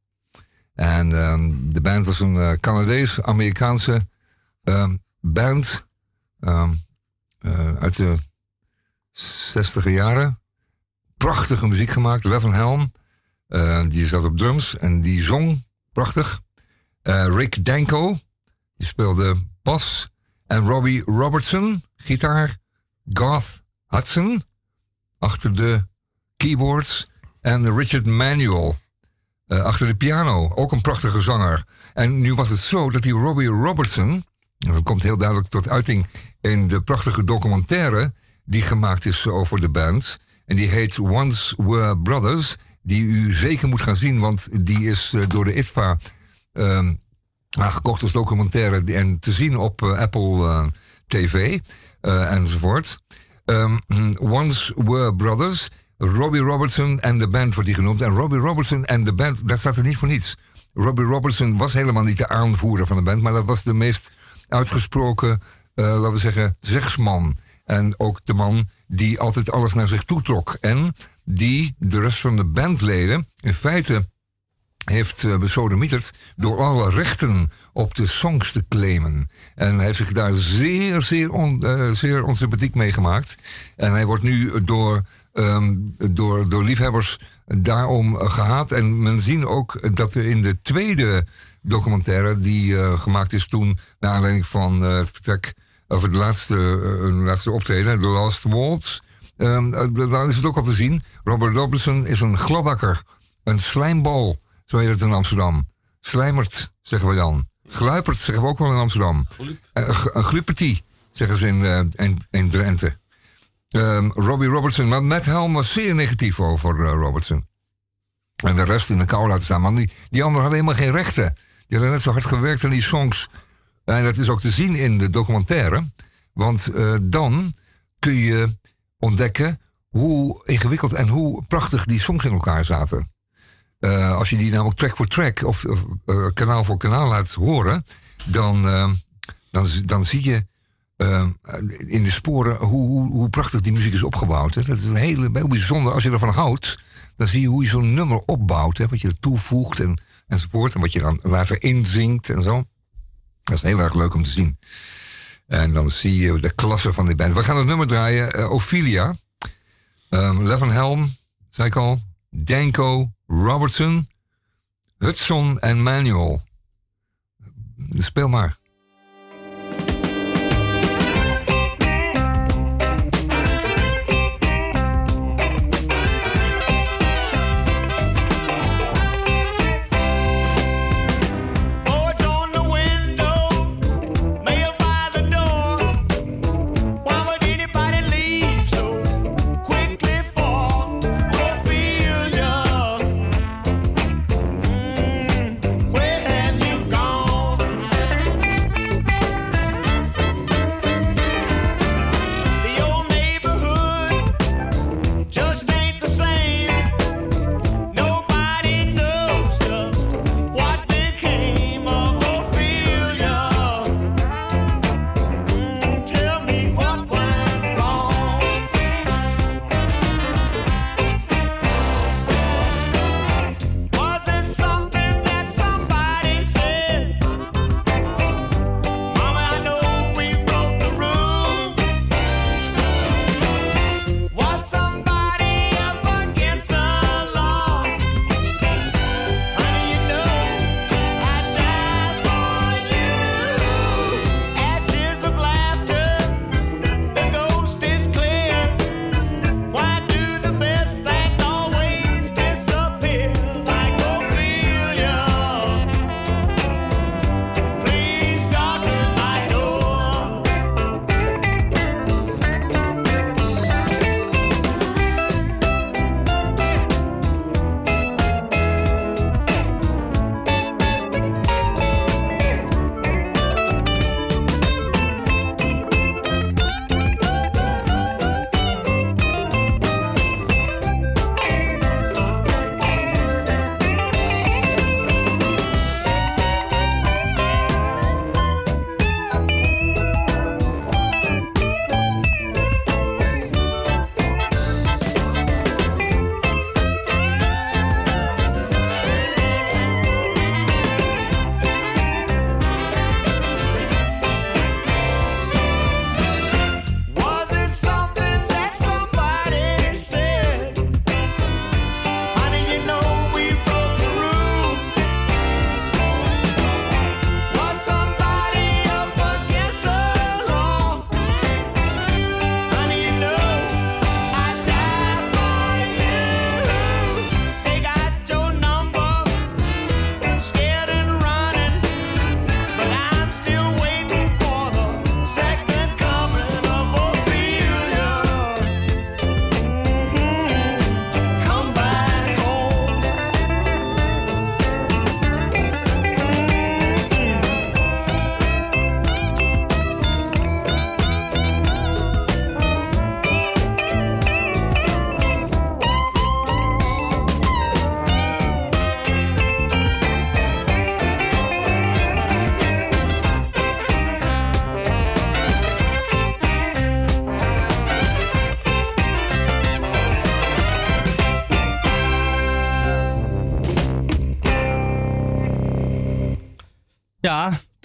En ehm, de band was een eh, Canadees-Amerikaanse ehm, band ehm, eh, uit de 60 jaren. Prachtige muziek gemaakt. Levin Helm, eh, die zat op drums en die zong prachtig. Rick Danko, die speelde bas. En Robbie Robertson, gitaar. Garth Hudson, achter de keyboards. En Richard Manuel, eh, achter de piano. Ook een prachtige zanger. En nu was het zo dat die Robbie Robertson... dat komt heel duidelijk tot uiting in de prachtige documentaire... die gemaakt is over de band. En die heet Once Were Brothers. Die u zeker moet gaan zien, want die is eh, door de ITVA ehm, aangekocht als documentaire en te zien op eh, Apple TV enzovoort. Ehm, Once Were Brothers. Robbie Robertson en de band wordt die genoemd. En Robbie Robertson en de band, dat staat er niet voor niets. Robbie Robertson was helemaal niet de aanvoerder van de band, maar dat was de meest uitgesproken, eh, laten we zeggen, zegsman. En ook de man die altijd alles naar zich toe trok. En die de rest van de bandleden in feite heeft uh, besodemieterd door alle rechten op de songs te claimen. En hij heeft zich daar zeer, zeer, eh, zeer onsympathiek mee gemaakt. En hij wordt nu door, ehm, door, door liefhebbers daarom eh, gehaat. En men ziet ook dat er in de tweede documentaire... die eh, gemaakt is toen naar aanleiding van eh, het vertrek... of het laatste, eh, laatste optreden, The Last Waltz... ehm, eh, daar is het ook al te zien. Robert Robertson is een gladakker, een slijmbal... Zo heet het in Amsterdam. Slijmert, zeggen we dan. Gluipert, zeggen we ook wel in Amsterdam. Een g- Een gluppertie, zeggen ze in, in, in Drenthe. Ehm, Robbie Robertson, maar Matt Helm was zeer negatief over eh, Robertson. En de rest in de kou laten staan. Maar die, die anderen hadden helemaal geen rechten. Die hadden net zo hard gewerkt aan die songs. En dat is ook te zien in de documentaire. Want eh, dan kun je ontdekken hoe ingewikkeld en hoe prachtig die songs in elkaar zaten. Eh, als je die namelijk track voor track of, kanaal voor kanaal laat horen, dan, eh, dan, dan zie je eh, in de sporen hoe, hoe, hoe prachtig die muziek is opgebouwd. Hè. Dat is een hele, heel bijzonder. Als je ervan houdt, dan zie je hoe je zo'n nummer opbouwt. Hè, wat je er toevoegt en, enzovoort. En wat je dan later inzingt en zo. Dat is heel erg leuk om te zien. En dan zie je de klasse van die band. We gaan het nummer draaien. eh, Ophelia. Um, Levin Helm, zei ik al. Danko, Robertson, Hudson en Manuel. Speel maar.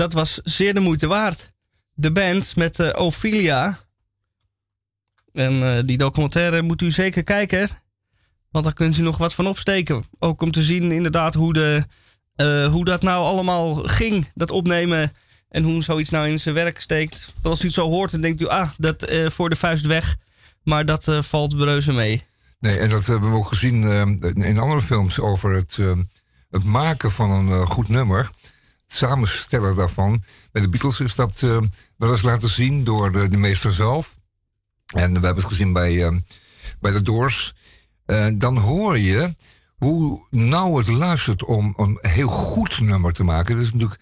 Dat was zeer de moeite waard. De band met eh, Ophelia. En eh, die documentaire moet u zeker kijken. Want daar kunt u nog wat van opsteken. Ook om te zien inderdaad hoe, de, eh, hoe dat nou allemaal ging. Dat opnemen en hoe zoiets nou in zijn werk steekt. Als u het zo hoort, dan denkt u, ah, dat voor de vuist weg. Maar dat valt reuze mee. Nee, en dat hebben we ook gezien in andere films over het, het maken van een goed nummer. Samenstellen daarvan. Bij de Beatles is dat eh, wel eens laten zien door de, de meester zelf. En we hebben het gezien bij, eh, bij de Doors. Eh, dan hoor je hoe nauw het luistert om een heel goed nummer te maken. Dat is natuurlijk.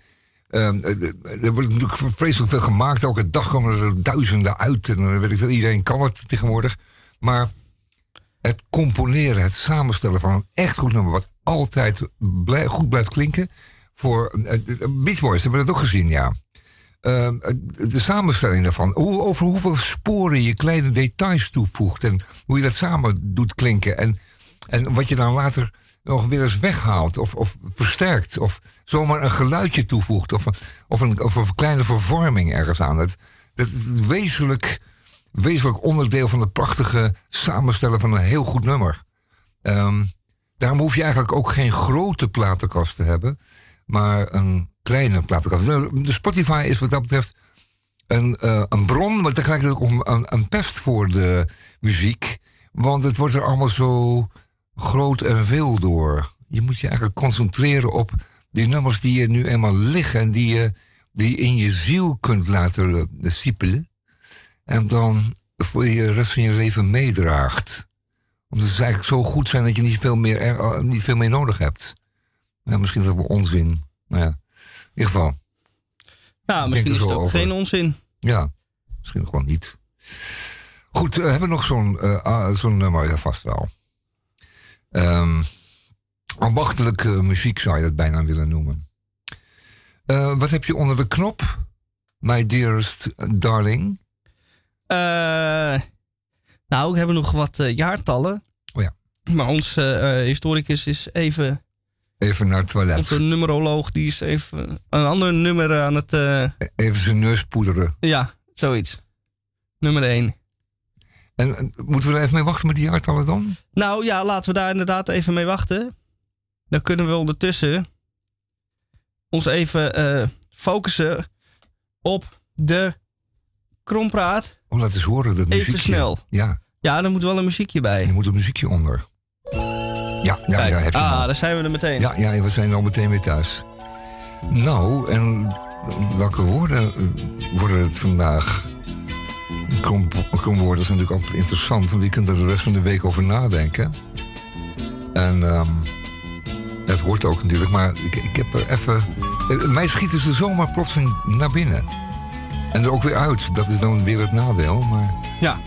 er wordt natuurlijk vreselijk veel gemaakt. Elke dag komen er duizenden uit. En weet ik veel, iedereen kan het tegenwoordig. Maar het componeren, het samenstellen van een echt goed nummer, wat altijd goed blijft klinken. Voor eh, Beach hebben we dat ook gezien, ja. Eh, de samenstelling daarvan, hoe, over hoeveel sporen je kleine details toevoegt en hoe je dat samen doet klinken. En, en wat je dan later nog weer eens weghaalt of, of versterkt of zomaar een geluidje toevoegt of, een- of, een, of een kleine vervorming ergens aan. Dat, dat is wezenlijk wezenlijk onderdeel van het prachtige samenstellen van een heel goed nummer. Ehm, daarom hoef je eigenlijk ook geen grote platenkast te hebben, maar een kleine platenkast. De Spotify is wat dat betreft een, eh, een bron, maar tegelijkertijd ook een, een pest voor de muziek. Want het wordt er allemaal zo groot en veel door. Je moet je eigenlijk concentreren op die nummers die er nu eenmaal liggen en die je die in je ziel kunt laten eh, siepelen. En dan voor je rest van je leven meedraagt. Omdat ze eigenlijk zo goed zijn dat je niet veel meer, er- eh, niet veel meer nodig hebt. Ja, misschien is dat wel onzin. Maar ja, in ieder geval. Nou, misschien is het ook over. geen onzin. Ja, misschien nog wel niet. Goed, eh, hebben we nog zo'n eh, ah, zo'n nummer? Ja, vast wel. Ehm ambachtelijke muziek zou je dat bijna willen noemen. Eh, wat heb je onder de knop? My dearest darling. Eh, nou, we hebben nog wat eh, jaartallen. Oh ja. Maar onze eh, historicus is even... Even naar het toilet. Onze numeroloog, die is even een ander nummer aan het... eh, Even zijn neus poederen. ja, zoiets. Nummer 1. En, en moeten we er even mee wachten met die jaartallen dan? Nou ja, laten we daar inderdaad even mee wachten. Dan kunnen we ondertussen ons even eh, focussen op de krompraat. Oh, laat eens horen dat Even muziekje. snel. Ja, Ja, er moet wel een muziekje bij. er moet een muziekje onder. Ja, ja, Kijk, ja, heb je hem ah, daar zijn we er meteen. Ja, ja, we zijn al meteen weer thuis. Nou, en welke woorden eh, worden het vandaag? Krom- Kromwoorden is natuurlijk altijd interessant, want je kunt er de rest van de week over nadenken. En ehm, het hoort ook natuurlijk, maar ik, ik heb er even. eh, Mij schieten ze zomaar plotseling naar binnen. En er ook weer uit. Dat is dan weer het nadeel. Maar Ja,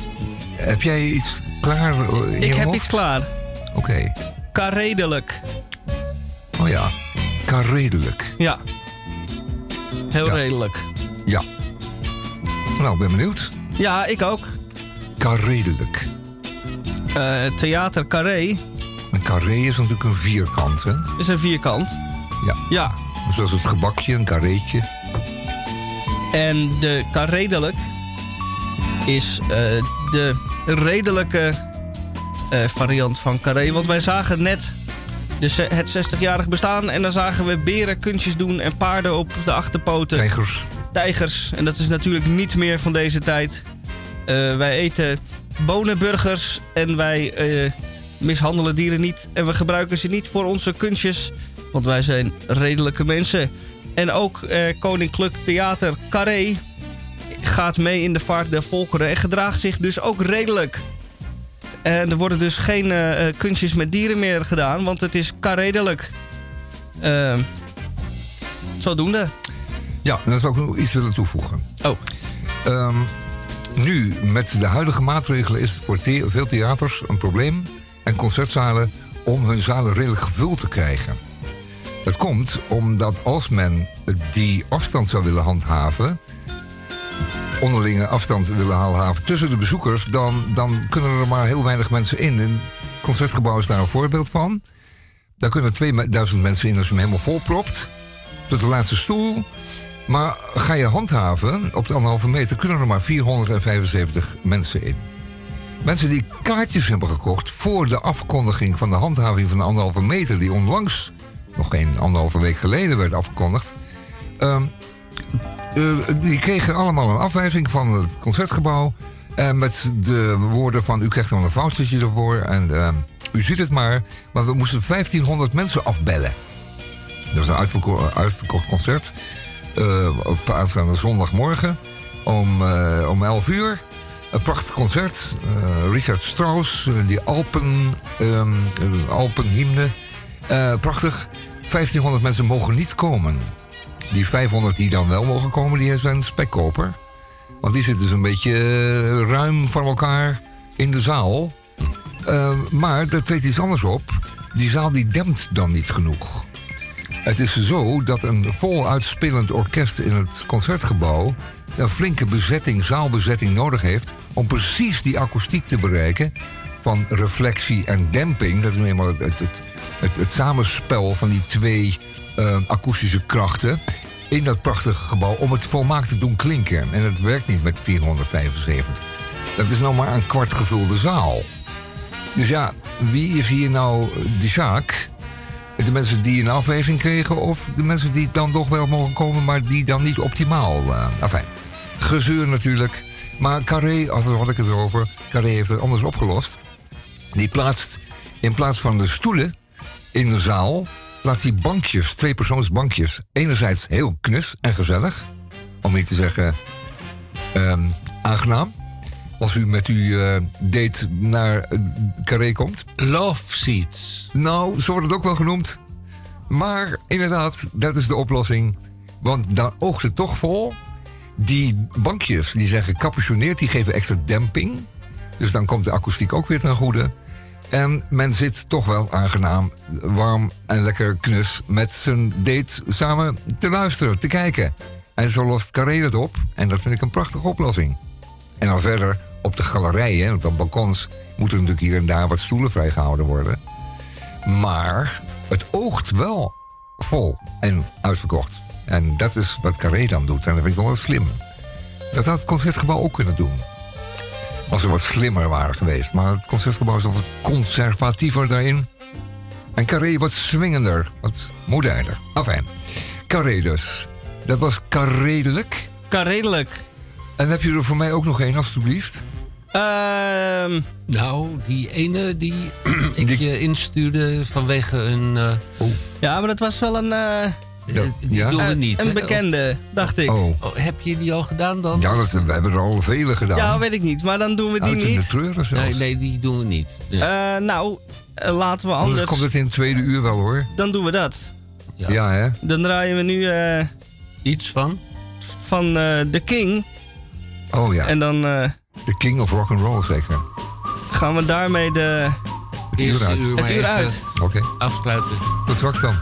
heb jij iets klaar? eh, in ik heb hoofd? iets klaar. Oké. Karedelijk. Oh ja. Kan redelijk. Ja. Heel Ja. redelijk. Ja. Nou, ik ben benieuwd. Ja, ik ook. Kan redelijk. Eh, theater Carré Een carré is natuurlijk een vierkant, hè? is een vierkant. Ja. Ja. Zoals het gebakje, een carréetje. En de karedelijk is eh, de redelijke eh, variant van carré. Want wij zagen net de, ze- het 60-jarig bestaan. En dan zagen we beren kunstjes doen en paarden op de achterpoten. Tijgers. Tijgers. En dat is natuurlijk niet meer van deze tijd. Eh, wij eten bonenburgers en wij eh, mishandelen dieren niet. En we gebruiken ze niet voor onze kunstjes. Want wij zijn redelijke mensen. En ook eh, Koninklijk Theater Carré gaat mee in de vaart der volkeren. En gedraagt zich dus ook redelijk. En er worden dus geen eh, eh, kunstjes met dieren meer gedaan. Want het is carredelijk. Eh, zodoende. Ja, en dat zou ik nog iets willen toevoegen. Oh. Ehm, nu, met de huidige maatregelen is het voor the- veel theaters een probleem en concertzalen om hun zalen redelijk gevuld te krijgen. Dat komt omdat als men die afstand zou willen handhaven, onderlinge afstand willen handhaven tussen de bezoekers, dan, dan kunnen er maar heel weinig mensen in. Een concertgebouw is daar een voorbeeld van. Daar kunnen 2000 mensen in als je hem helemaal volpropt. Tot de laatste stoel. Maar ga je handhaven, op de anderhalve meter kunnen er maar 475 mensen in. Mensen die kaartjes hebben gekocht voor de afkondiging van de handhaving van de anderhalve meter, die onlangs, nog geen anderhalve week geleden, werd afgekondigd. ehm, eh, die kregen allemaal een afwijzing van het concertgebouw. eh, met de woorden van u krijgt dan een vouchertje ervoor. En eh, u ziet het maar. Maar we moesten 1500 mensen afbellen. Dat is een uitverko- uitverkocht concert. eh, op aanstaande zondagmorgen om, eh, om 11 uur. Een prachtig concert. Eh, Richard Strauss, eh, die Alpen, eh, Alpenhymne. Eh, prachtig. 1500 mensen mogen niet komen. Die 500 die dan wel mogen komen, die zijn spekkoper. Want die zitten dus een beetje eh, ruim van elkaar in de zaal. Eh, maar er treedt iets anders op. Die zaal die dempt dan niet genoeg. Het is zo dat een vol uitspelend orkest in het concertgebouw een flinke bezetting, zaalbezetting nodig heeft om precies die akoestiek te bereiken van reflectie en demping. Dat is nu eenmaal het, het samenspel van die twee eh, akoestische krachten in dat prachtige gebouw om het volmaakt te doen klinken. En het werkt niet met 475. Dat is nou maar een kwart gevulde zaal. Dus ja, wie is hier nou de zaak? De mensen die een afwijzing kregen of de mensen die dan toch wel mogen komen, maar die dan niet optimaal. eh enfin, gezeur natuurlijk. Maar Carré, als had ik het erover, Carré heeft het anders opgelost. Die plaatst in plaats van de stoelen in de zaal, plaatst hij bankjes, twee persoonsbankjes. Enerzijds heel knus en gezellig, om niet te zeggen ehm, aangenaam. Als u met uw eh, date naar eh, Carré komt. Love seats. Nou, zo wordt het ook wel genoemd. Maar inderdaad, dat is de oplossing. Want dan oogt het toch vol. Die bankjes die zijn gecapuchoneerd, die geven extra demping. Dus dan komt de akoestiek ook weer ten goede. En men zit toch wel aangenaam, warm en lekker knus met zijn date samen te luisteren, te kijken. En zo lost Carré het op. En dat vind ik een prachtige oplossing. En dan verder op de galerijen, op de balkons, moeten natuurlijk hier en daar wat stoelen vrijgehouden worden. Maar het oogt wel vol en uitverkocht. En dat is wat Carré dan doet. En dat vind ik wel wel slim. Dat had het concertgebouw ook kunnen doen. Als ze wat slimmer waren geweest. Maar het concertgebouw is wat conservatiever daarin. En Carré wat swingender, wat moderner. Enfin, Carré dus. Dat was Carredelijk. Carredelijk. En heb je er voor mij ook nog één, alstublieft? Ehm, Nou, die ene die (clears throat) ik je instuurde vanwege een... eh, ja, maar dat was wel een, eh, die doen we eh, niet. een bekende, dacht ik. Oh. Oh, heb je die al gedaan dan? Ja, dat, we hebben er al vele gedaan. Ja, weet ik niet, maar dan doen we die Uit in de niet. treuren zelfs. Nee, nee, die doen we niet. Ja. Eh, nou, eh, laten we Anders anders. komt het in het tweede uur wel hoor. Dan doen we dat. Ja. Ja, hè? Dan draaien we nu eh, Iets van? van eh The King. Oh ja. En dan eh, The King of Rock and Roll zeker. gaan we daarmee de, Het uur uit. uur het uur uit. Oké. afsluiten. Tot straks dan.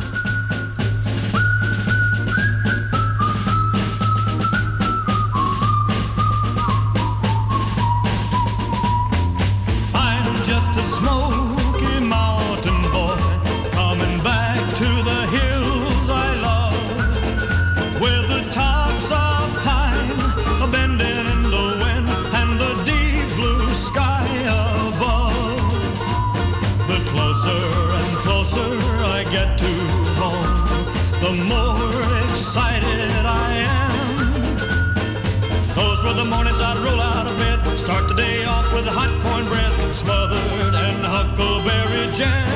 Georgia.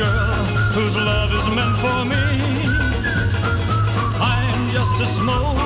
Girl whose love is meant for me. I'm just a smoky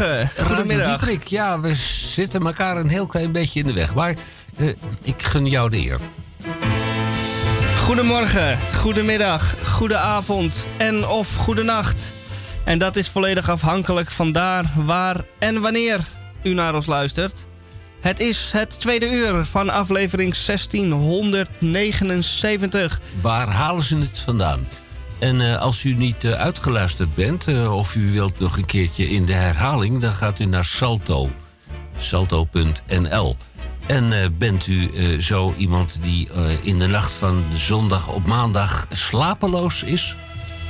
Goedemorgen, goedemiddag. Dieprik, ja, we zitten elkaar een heel klein beetje in de weg. Maar eh, ik gun jou de eer. Goedemorgen, goedemiddag, goedenavond en of goedenacht. En dat is volledig afhankelijk van daar, waar en wanneer u naar ons luistert. Het is het tweede uur van aflevering 1679. Waar halen ze het vandaan? En eh, als u niet eh, uitgeluisterd bent, eh, of u wilt nog een keertje in de herhaling, dan gaat u naar Salto. Salto.nl. En bent u zo iemand die in de nacht van zondag op maandag slapeloos is?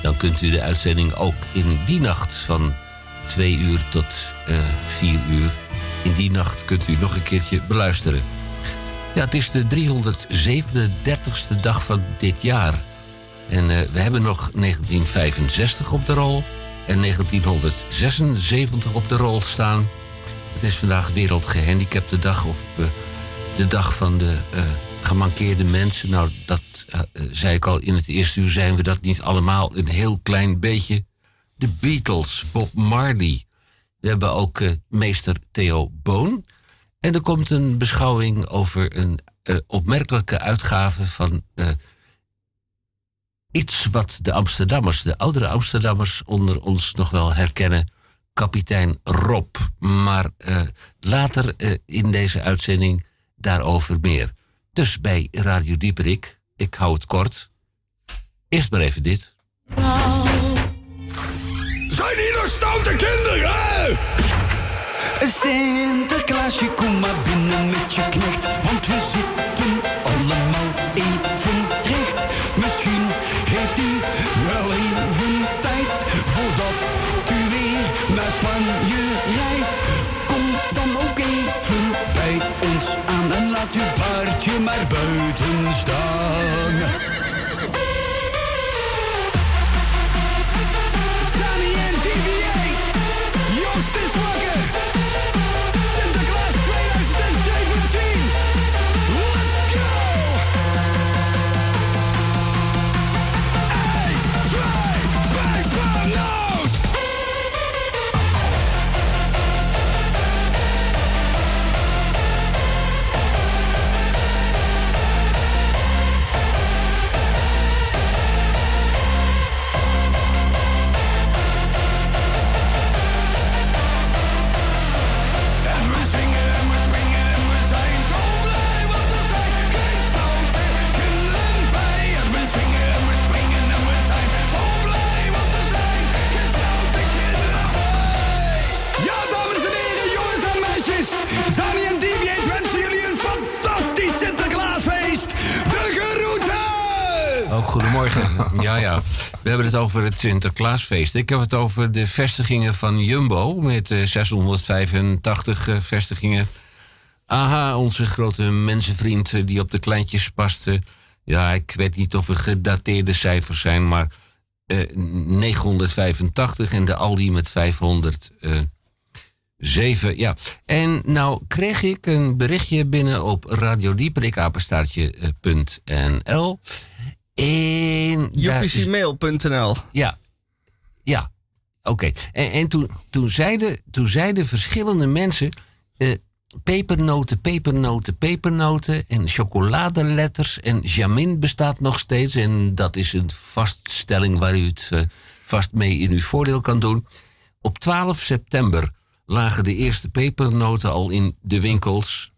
Dan kunt u de uitzending ook in die nacht van 2 uur tot 4 uur. In die nacht kunt u nog een keertje beluisteren. Ja, het is de 337ste dag van dit jaar. En eh, we hebben nog 1965 op de rol en 1976 op de rol staan. Het is vandaag Wereldgehandicapte Dag of eh, de dag van de eh, gemankeerde mensen. Nou, dat zei ik al in het eerste uur, zijn we dat niet allemaal een heel klein beetje. De Beatles, Bob Marley. We hebben ook meester Theo Boon. En er komt een beschouwing over een opmerkelijke uitgave van iets wat de Amsterdammers, de oudere Amsterdammers onder ons nog wel herkennen. Kapitein Rob. Maar eh, later eh, in deze uitzending daarover meer. Dus bij Radio Dieperik, ik hou het kort. Eerst maar even dit. Zijn hier nog stoute kinderen? Sinterklaasje, kom maar binnen met je knecht, want we zitten goedemorgen. (laughs) ja, ja. We hebben het over het Sinterklaasfeest. Ik heb het over de vestigingen van Jumbo met eh, 685 eh, vestigingen. Aha, onze grote mensenvriend eh, die op de kleintjes past. eh, ja, ik weet niet of er gedateerde cijfers zijn, maar eh, 985 en de Aldi met 500. eh, Zeven, ja. En nou kreeg ik een berichtje binnen op radiodieperikapenstaartje.nl. En ja, ja, oké. En, en toen, toen, zeiden, toen zeiden verschillende mensen... eh, pepernoten, pepernoten, pepernoten. En chocoladeletters. En Jamin bestaat nog steeds. En dat is een vaststelling waar u het eh, vast mee in uw voordeel kan doen. Op 12 september lagen de eerste pepernoten al in de winkels.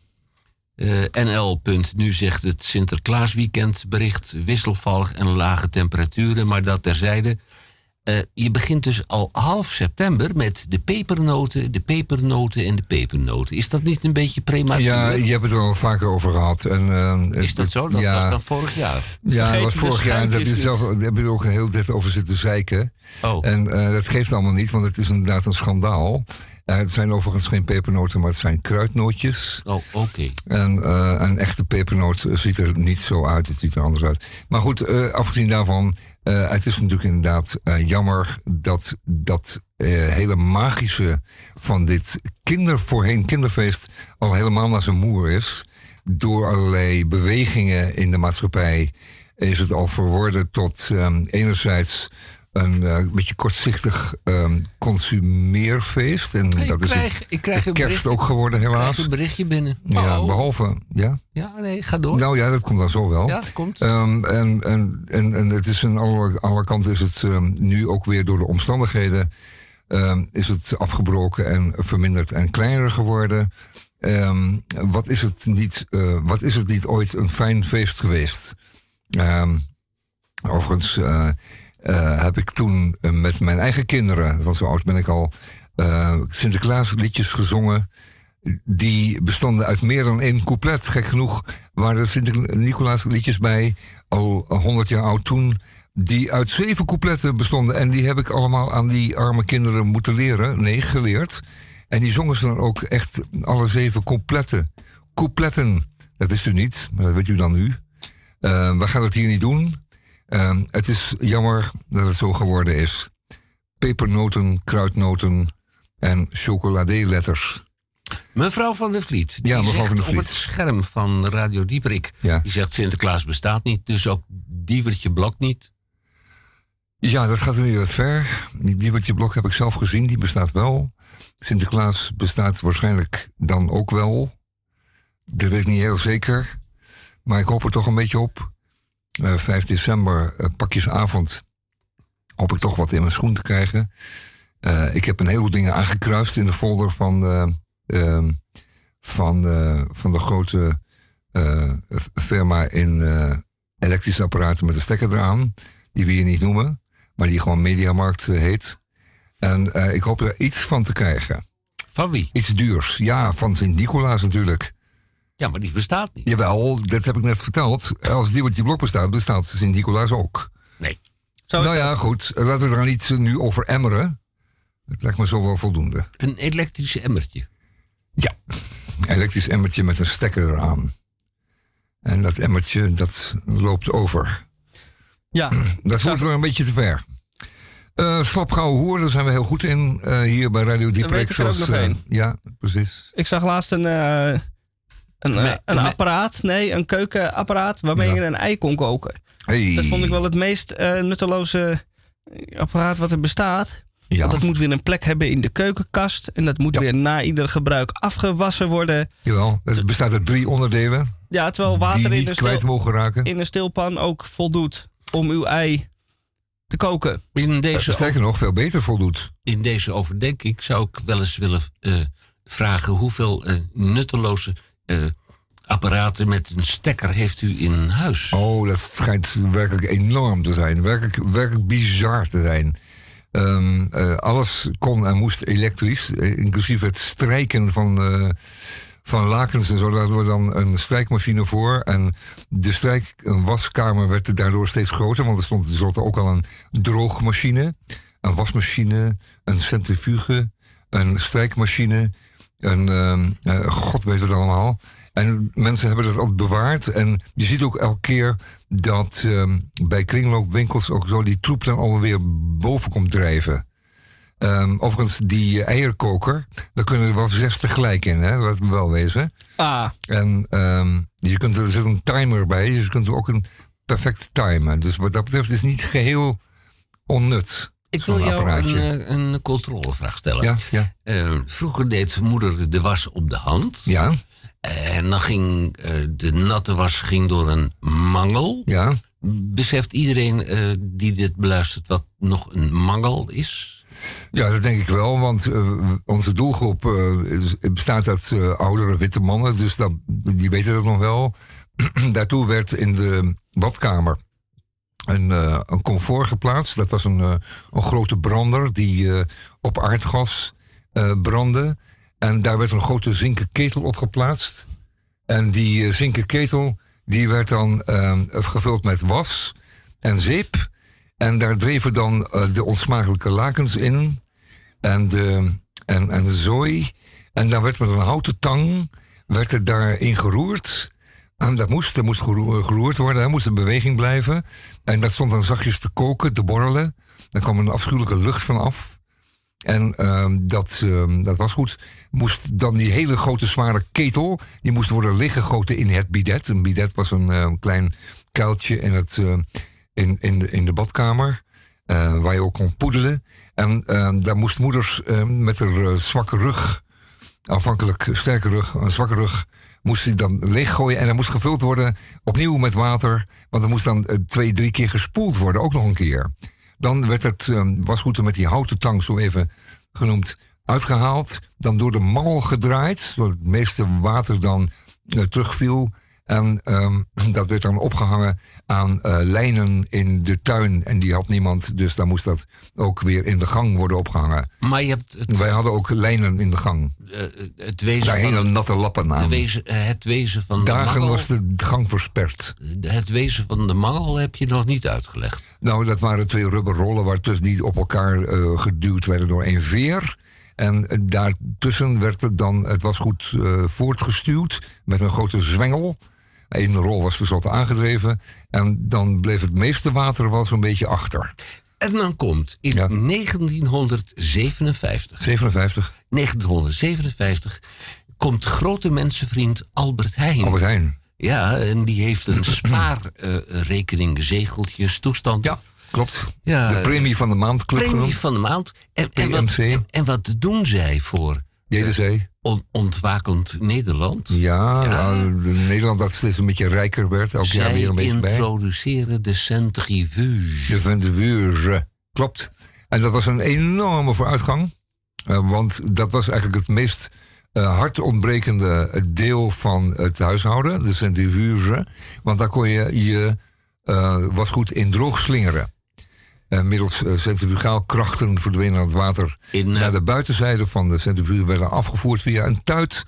Eh, NL. Nu zegt het Sinterklaasweekend bericht wisselvallig en lage temperaturen, maar dat terzijde. Eh, je begint dus al half september met de pepernoten, de pepernoten en de pepernoten. Is dat niet een beetje prematuur? Ja, je hebt het er al vaker over gehad. En, eh, Is dat zo? Dat ja. was dan vorig jaar. Ja, dat was vorig jaar. en Daar heb je, schijntjes zelf, daar heb je ook een heel tijd over zitten zeiken. Oh. En eh, dat geeft allemaal niet, want het is inderdaad een schandaal. Eh, het zijn overigens geen pepernoten, maar het zijn kruidnootjes. Oh, oké. En eh, een echte pepernoot ziet er niet zo uit, het ziet er anders uit. Maar goed, eh, afgezien daarvan, het is natuurlijk inderdaad jammer dat dat hele magische van dit kinder, voorheen kinderfeest al helemaal naar zijn moer is. Door allerlei bewegingen in de maatschappij is het al verworden tot ehm, enerzijds een eh, beetje kortzichtig ehm, consumeerfeest. En Ik dat is het, ik krijg een kerst berichtje- ook geworden Ik helaas. krijg een berichtje binnen. Ja, Oh. behalve, ja. Ja, nee, ga door. Nou ja, dat komt dan zo wel. Ja, dat komt. Ehm, en, en, en, en het is aan alle, alle kanten is het ehm, nu ook weer door de omstandigheden is het afgebroken en verminderd en kleiner geworden. Wat, is het niet, eh, wat is het niet ooit een fijn feest geweest? Overigens eh, eh, heb ik toen eh, met mijn eigen kinderen, want zo oud ben ik al, eh Sinterklaasliedjes gezongen. Die bestonden uit meer dan één couplet. Gek genoeg waren er Sint-Nicolaas liedjes bij, al honderd jaar oud toen, die uit zeven coupletten bestonden. En die heb ik allemaal aan die arme kinderen moeten leren. Nee, geleerd. En die zongen ze dan ook echt alle zeven coupletten. Coupletten. Dat wist u niet, maar dat weet u dan nu. Eh, we gaan het hier niet doen. Eh, het is jammer dat het zo geworden is. Pepernoten, kruidnoten en chocoladeletters. Mevrouw van der Vliet. Die Ja, mevrouw van der op Vliet. het scherm van Radio Dieperik. Ja. Die zegt Sinterklaas bestaat niet. Dus ook Diewertje Blok niet. Ja, dat gaat weer wat ver. Die Diebertje Blok heb ik zelf gezien, die bestaat wel. Sinterklaas bestaat waarschijnlijk dan ook wel. Dat weet ik niet heel zeker. Maar ik hoop er toch een beetje op. Eh 5 december, eh, pakjesavond, hoop ik toch wat in mijn schoen te krijgen. Eh, ik heb een heleboel dingen aangekruist in de folder van, eh, ehm, van, eh, van de grote firma in elektrische apparaten met een stekker eraan. Die we hier niet noemen, maar die gewoon Mediamarkt heet. En ik hoop er iets van te krijgen. Van wie? Iets duurs. Ja, van Sint-Nicolaas natuurlijk. Ja, maar die bestaat niet. Jawel, dat heb ik net verteld. Als Diewertje Blok bestaat, bestaat Sint-Nicolaas ook. Nee. Zo nou dat. ja, goed. Laten we er niet eh, nu over emmeren. Het lijkt me zo wel voldoende. Een elektrische emmertje. Ja, een elektrisch emmertje met een stekker eraan. En dat emmertje, dat loopt over. Ja, (clears throat) Dat voert wel een beetje te ver. Eh Slapgauw hoer, daar zijn we heel goed in. eh, hier bij Radio Dieprek. eh, ja, precies. ik zag laatst een, eh, een, eh, Nee, een nee. apparaat, nee, een keukenapparaat waarmee Ja. je een ei kon koken. Hey. Dat vond ik wel het meest eh, nutteloze apparaat wat er bestaat. Ja. Want dat moet weer een plek hebben in de keukenkast. En dat moet Ja. weer na ieder gebruik afgewassen worden. Jawel, het bestaat uit drie onderdelen. Ja, terwijl water die in een, kwijt stil, mogen raken. in een stilpan ook voldoet om uw ei te koken. In deze, Sterker nog, veel beter voldoet. in deze overdenking zou ik wel eens willen eh, vragen... hoeveel eh, nutteloze eh, apparaten met een stekker heeft u in huis? Oh, dat schijnt werkelijk enorm te zijn. Werkelijk, werkelijk bizar te zijn. Ehm, eh, alles kon en moest elektrisch. eh, inclusief het strijken van, eh, van lakens en zo. Hadden we dan een strijkmachine voor. En de strijk, een waskamer werd daardoor steeds groter. Want er stond tenslotte ook al een droogmachine. Een wasmachine. Een centrifuge. Een strijkmachine. Een, ehm, eh, god weet het allemaal. En mensen hebben dat altijd bewaard. En je ziet ook elke keer dat ehm, bij kringloopwinkels ook zo die troep dan alweer boven komt drijven. Ehm, overigens, die eierkoker, daar kunnen er wel zes tegelijk in, hè? laat me wel wezen. Ah, En je kunt, er zit een timer bij, dus je kunt ook een perfect timen. Dus wat dat betreft is het niet geheel onnut. Ik wil jou een, eh, een controlevraag stellen. Ja, ja. Eh, vroeger deed moeder de was op de hand. Ja. En dan ging eh, de natte was ging door een mangel. Ja. Beseft iedereen eh, die dit beluistert wat nog een mangel is? Ja, dat denk ik wel, want onze doelgroep bestaat uit oudere witte mannen, dus dat, die weten dat nog wel. (clears throat) Daartoe werd in de badkamer een, eh, een comfort geplaatst. Dat was een, eh, een grote brander die eh, op aardgas brandde. En daar werd een grote zinken ketel op geplaatst. En die zinken ketel die werd dan gevuld met was en zeep. En daar dreven dan de onsmakelijke lakens in. En de, en, en de zooi. En daar werd met een houten tang werd het daarin geroerd. En dat moest, dat moest geroe- geroerd worden, er moest in beweging blijven. En dat stond dan zachtjes te koken, te borrelen. Daar kwam een afschuwelijke lucht van af. En ehm, dat, ehm, dat was goed. Moest dan die hele grote zware ketel, die moest worden liggegoten in het bidet. Een bidet was een eh, klein kuiltje in, het, eh, in, in, de, in de badkamer, eh, waar je ook kon poedelen. En ehm, daar moest moeders eh, met haar eh, zwakke rug, afhankelijk sterke rug, een zwakke rug, moest die dan leeggooien. En dat moest gevuld worden opnieuw met water, want er moest dan eh, twee, drie keer gespoeld worden, ook nog een keer. Dan werd het ehm, wasgoed met die houten tang, zo even genoemd, uitgehaald. Dan door de mangel gedraaid, zodat het meeste water dan eh, terugviel. En ehm, (laughs) dat werd dan opgehangen aan eh, lijnen in de tuin. En die had niemand, dus dan moest dat ook weer in de gang worden opgehangen. Maar je hebt het, Wij hadden ook lijnen in de gang. eh, het wezen Daar hingen natte lappen aan. wezen, eh, het wezen van de Dagen mangel. was de gang versperd. Het wezen van de mangel heb je nog niet uitgelegd. Nou, dat waren twee rubberrollen waartussen die op elkaar geduwd werden door één veer. En daartussen werd het dan, het was goed voortgestuwd met een grote zwengel. Eén rol was tenslotte aangedreven. En dan bleef het meeste water wel zo'n beetje achter. En dan komt in 1957, 57, 1957 komt grote mensenvriend Albert Heijn. Albert Heijn. Ja, en die heeft een spaarrekening, zegeltjes, toestand. Ja, klopt. Ja, de premie van de maand club Premie genoemd. van de maand. En, en, wat, en wat doen zij voor JDC. on- ontwakend Nederland? Ja, nou, de Nederland dat steeds een beetje rijker werd. Elk jaar weer een beetje bij. introduceren de centrifuge. De Vendevuge. Klopt. En dat was een enorme vooruitgang. Eh, want dat was eigenlijk het meest eh hard ontbrekende deel van het huishouden. De centrifuge. Want daar kon je je eh, wasgoed in droog slingeren. Eh, middels eh, centrifugaal krachten verdwenen het water In, eh, naar de buitenzijde van de centrifuge. werden afgevoerd via een tuit.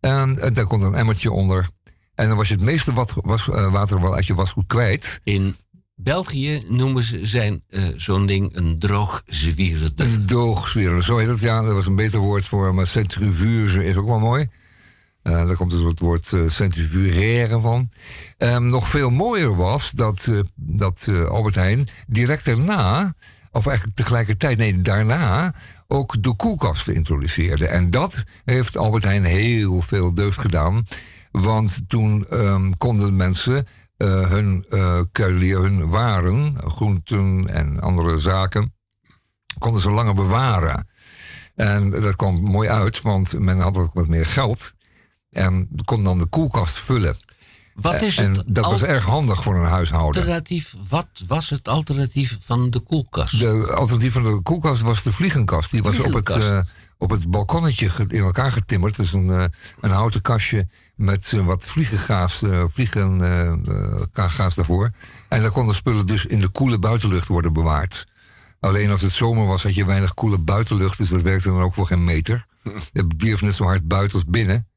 En eh, daar komt een emmertje onder. En dan was je het meeste wat, was, water wel uit je wasgoed kwijt. In België noemen ze zijn zo'n ding een droogzwierder. Een zo heet het. Ja, dat was een beter woord voor. Maar centrifuge is ook wel mooi. Eh, daar komt dus het woord eh, centrifugeren van. Ehm, nog veel mooier was dat, eh, dat Albert Heijn direct daarna, of eigenlijk tegelijkertijd, nee, daarna, ook de koelkasten introduceerde. En dat heeft Albert Heijn heel veel deugd gedaan. Want toen ehm, konden mensen hun kuilier, hun waren, groenten en andere zaken, konden ze langer bewaren. En dat kwam mooi uit, want men had ook wat meer geld. En kon dan de koelkast vullen. Wat is en het dat was erg handig voor een huishouden. alternatief? Wat was het alternatief van de koelkast? De alternatief van de koelkast was de vliegenkast. Die was op het, eh, op het balkonnetje in elkaar getimmerd. Dus een, eh, een houten kastje met eh, wat vliegengaas, eh vliegen, eh, eh, gaas daarvoor. En daar konden spullen dus in de koele buitenlucht worden bewaard. Alleen als het zomer was, had je weinig koele buitenlucht. Dus dat werkte dan ook voor geen meter. (laughs) Het dierf net zo hard buiten als binnen.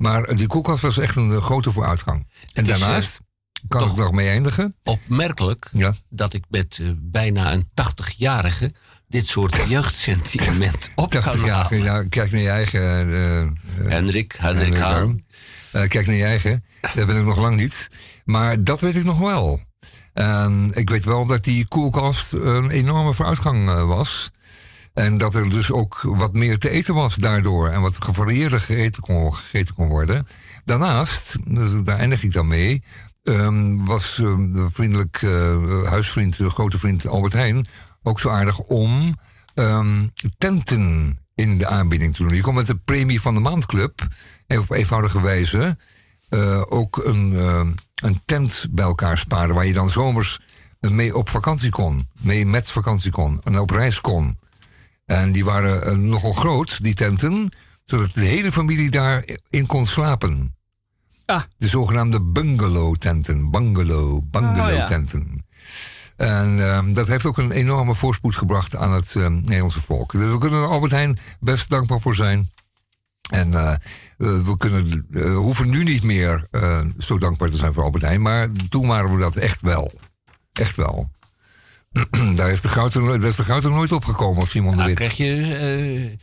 Maar eh, die koelkast was echt een eh, grote vooruitgang. En is, daarnaast kan toch- ik nog mee eindigen. Opmerkelijk Ja. dat ik met eh, bijna een 80-jarige dit soort jeugdsentiment op kan 80 jaar. halen. Ja, kijk naar je eigen. eh, eh, Henrik, Henrik Haan. Eh, kijk naar je eigen. Dat ben ik nog lang niet. Maar dat weet ik nog wel. En ik weet wel dat die koelkast een enorme vooruitgang eh, was. En dat er dus ook wat meer te eten was daardoor. En wat gevarieerder gegeten kon, gegeten kon worden. Daarnaast, dus daar eindig ik dan mee. ehm, was ehm, de vriendelijk eh, huisvriend, de grote vriend Albert Heijn. ook zo aardig om ehm, tenten in de aanbieding te doen. Je komt met de premie van de maandclub, even op eenvoudige wijze, eh, ook een, eh, een tent bij elkaar sparen waar je dan zomers mee op vakantie kon, mee met vakantie kon en op reis kon. En die waren eh, nogal groot, die tenten, zodat de hele familie daarin kon slapen. Ah. De zogenaamde bungalow-tenten. Bungalow, Oh, bungalow-tenten. En ehm, dat heeft ook een enorme voorspoed gebracht aan het ehm, Nederlandse volk. Dus we kunnen er Albert Heijn best dankbaar voor zijn. En eh, eh, we kunnen, hoeven nu niet meer zo dankbaar te zijn voor Albert Heijn. Maar toen waren we dat echt wel. Echt wel. (clears throat) daar, is de goud is de goud er nooit opgekomen, Simon de Nou, Wit. krijg je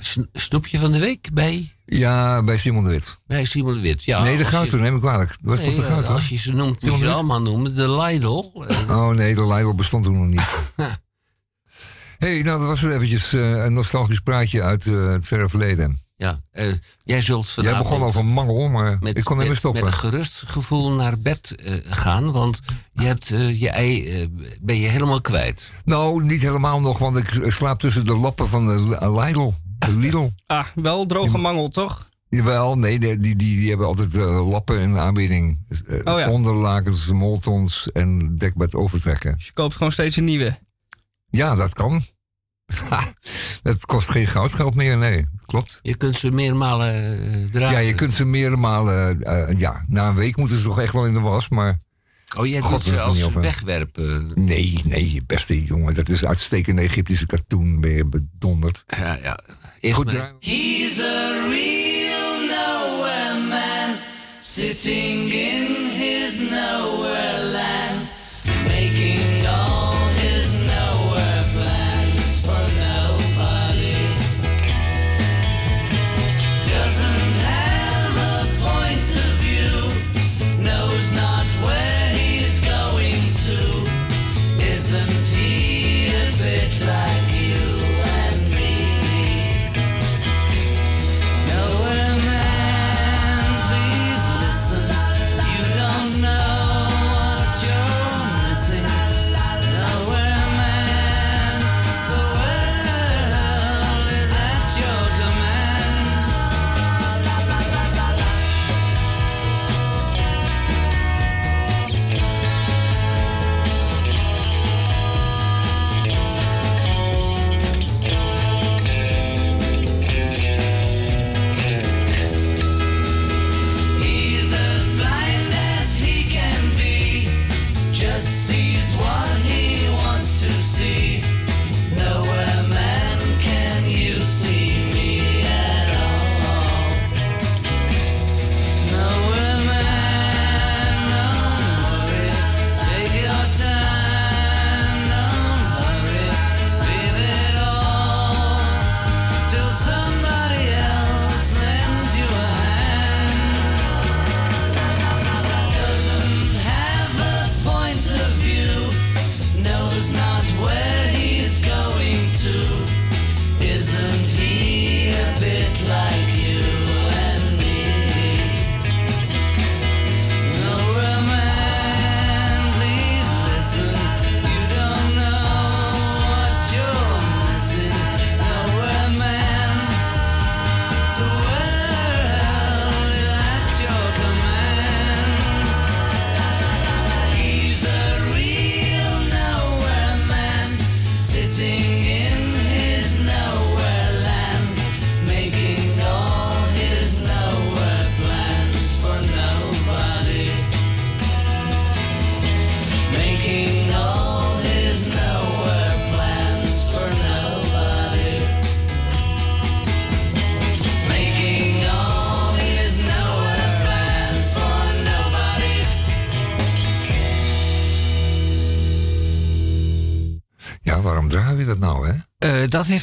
sn- snoepje van de week bij, Ja, bij Simon de Wit. bij Simon de Wit. Ja, nee, de als goud je- neem ik kwalijk. Dat was Nee, toch de eh, goud Als je ze noemt, moet je ze allemaal noemen. De Lidl. (laughs) Oh nee, de Lidl bestond toen nog niet. (laughs) hey, nou, dat was het eventjes eh, een nostalgisch praatje uit het verre verleden. Ja, eh, jij zult Jij vanavond... begon over mangel, maar met, ik kon niet meer met- stoppen. Met een gerust gevoel naar bed eh, gaan, want je hebt eh, je ei ben je helemaal kwijt. Nou, niet helemaal nog, want ik slaap tussen de lappen van de Lidl. De Lidl. (laughs) Ah, wel droge mangel, toch? Jawel, nee, die, die, die hebben altijd eh, lappen in de aanbieding. Dus, Oh ja. Onderlakens, moltons en dekbed overtrekken. Je koopt gewoon steeds een nieuwe. Ja, dat kan. Dat kost geen goudgeld meer, nee. Klopt. Je kunt ze meermalen eh, dragen. Ja, je kunt ze meerdere malen... eh, ja, na een week moeten ze toch echt wel in de was, maar... Oh, jij God, doet ze als wegwerpen. Nee, nee, beste jongen. Dat is uitstekende Egyptische katoen. Ben je bedonderd. Ja, ja. Eerst Goed, maar- He's a real nowhere man, sitting in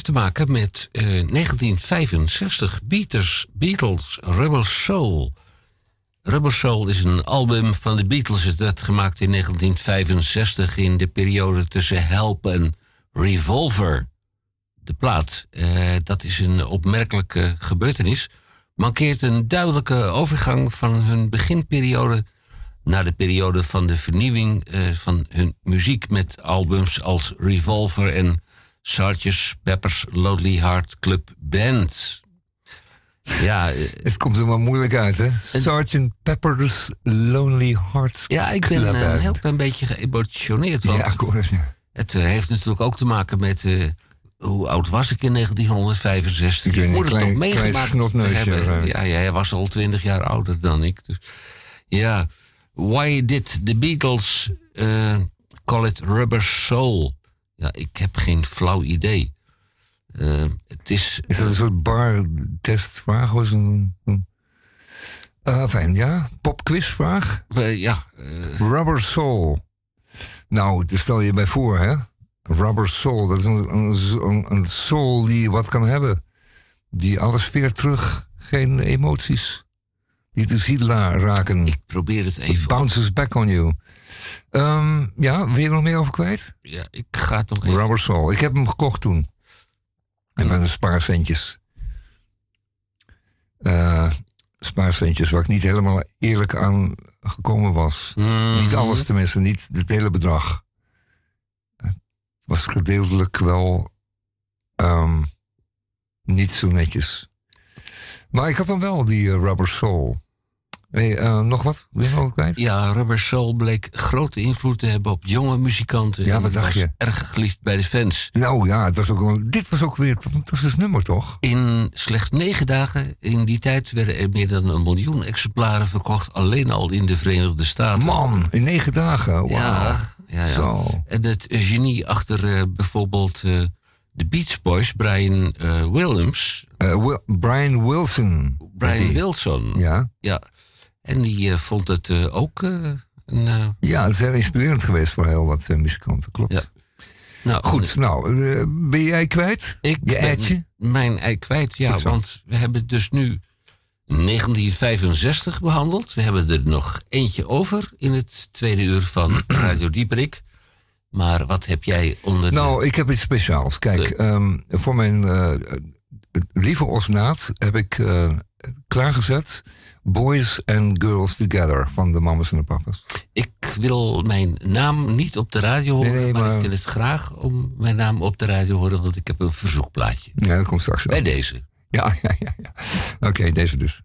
te maken met eh, 1965 Beatles, Beatles Rubber Soul. Rubber Soul is een album van de Beatles. Werd gemaakt in 1965 in de periode tussen Help en Revolver. De plaat, eh, dat is een opmerkelijke gebeurtenis. Mankeert een duidelijke overgang van hun beginperiode na de periode van de vernieuwing eh, van hun muziek met albums als Revolver en Sgt. Pepper's Lonely Heart Club Band. Ja, eh, Het komt er maar moeilijk uit, hè? Sgt. Pepper's Lonely Hearts ja ik ben eh, een Band. heel klein beetje geëmotioneerd. Want Ja, het, ja. het eh, heeft natuurlijk ook te maken met... eh, hoe oud was ik in 1965? Ik niet, moet het toch meegemaakt hebben. eh. Ja, hij was al 20 jaar ouder dan ik. Dus, ja, why did the Beatles eh, call it Rubber Soul? Ja, ik heb geen flauw idee. Eh, het is... Is dat een soort bar-testvraag? een, een... Eh, fijn, ja. Popquizvraag? eh, ja. eh, Rubber Soul. Nou, daar stel je bij voor, hè? Rubber Soul, dat is een, een, een, soul die wat kan hebben. Die alles veert terug, geen emoties. Die de ziel raken. ik probeer het even... It op- bounces back on you. Ehm, ja, wil je er nog meer over kwijt? Ja, ik ga het nog even... Rubber Soul. Ik heb hem gekocht toen. En met een spaarcentjes. Eh spaarcentjes waar ik niet helemaal eerlijk aan gekomen was. Mhm. Niet alles tenminste, niet het hele bedrag. Het was gedeeltelijk wel ehm, niet zo netjes. Maar ik had dan wel die eh, Rubber Soul. Hey, eh, nog wat? Wil je nog kwijt? Ja, Rubber Soul bleek grote invloed te hebben op jonge muzikanten. Ja, wat dacht was je? erg geliefd bij de fans. Nou ja, het was ook wel, dit was ook weer het fantastisch nummer, toch? In slechts negen dagen in die tijd werden er meer dan een miljoen exemplaren verkocht. Alleen al in de Verenigde Staten. Man, in negen dagen. Wauw. Ja, ja, ja. Zo. En het genie achter eh, bijvoorbeeld eh, de Beach Boys, Brian Williams. Wil- Brian Wilson. Brian. Wilson. Ja. ja. En die eh, vond het eh, ook eh, een... ja, het is heel inspirerend geweest voor heel wat muzikanten, klopt. Ja. nou, Goed, nou, ben jij kwijt? Ik Je ben eitje? mijn ei kwijt, ja. Want we hebben dus nu 1965 behandeld. We hebben er nog eentje over in het tweede uur van (clears throat) Radio Dieperik. Maar wat heb jij onder de... Nou, ik heb iets speciaals. Kijk, ehm, voor mijn eh, lieve osnaat heb ik klaargezet... Boys and Girls Together van de Mamas en de Papas. Ik wil mijn naam niet op de radio horen, Nee, nee, maar... maar- ik wil het graag om mijn naam op de radio horen, want ik heb een verzoekplaatje. Ja, dat komt straks. Bij deze. Ja, ja, ja. ja. Oké, deze dus.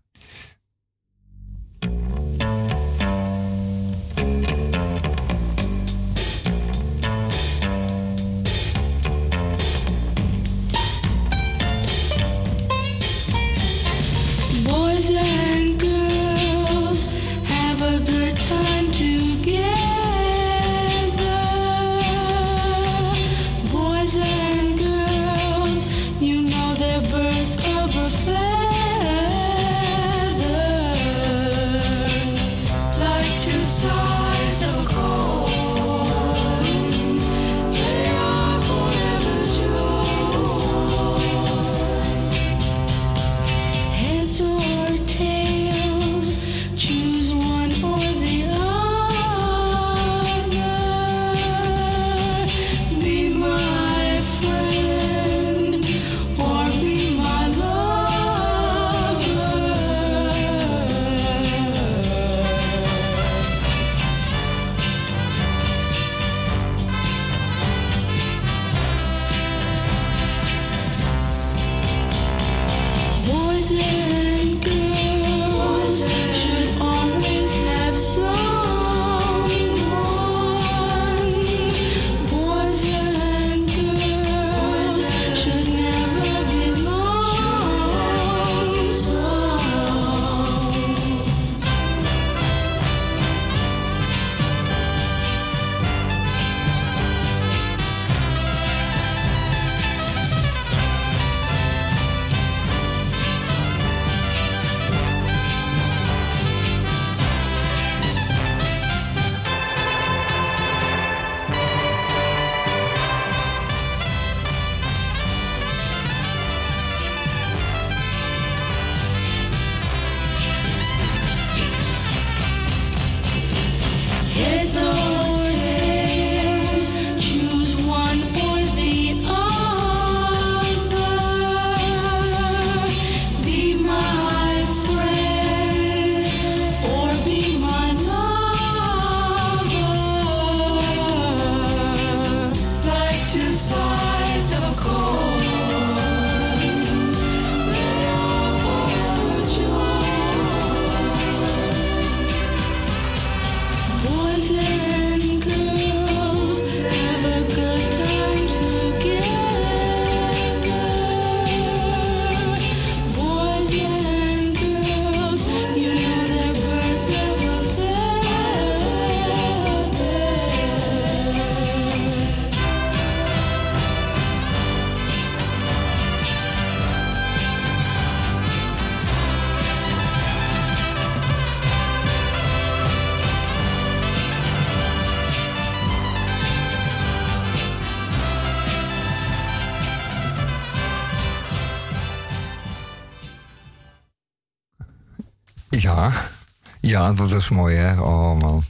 Ja, dat is mooi, hè? Oh man.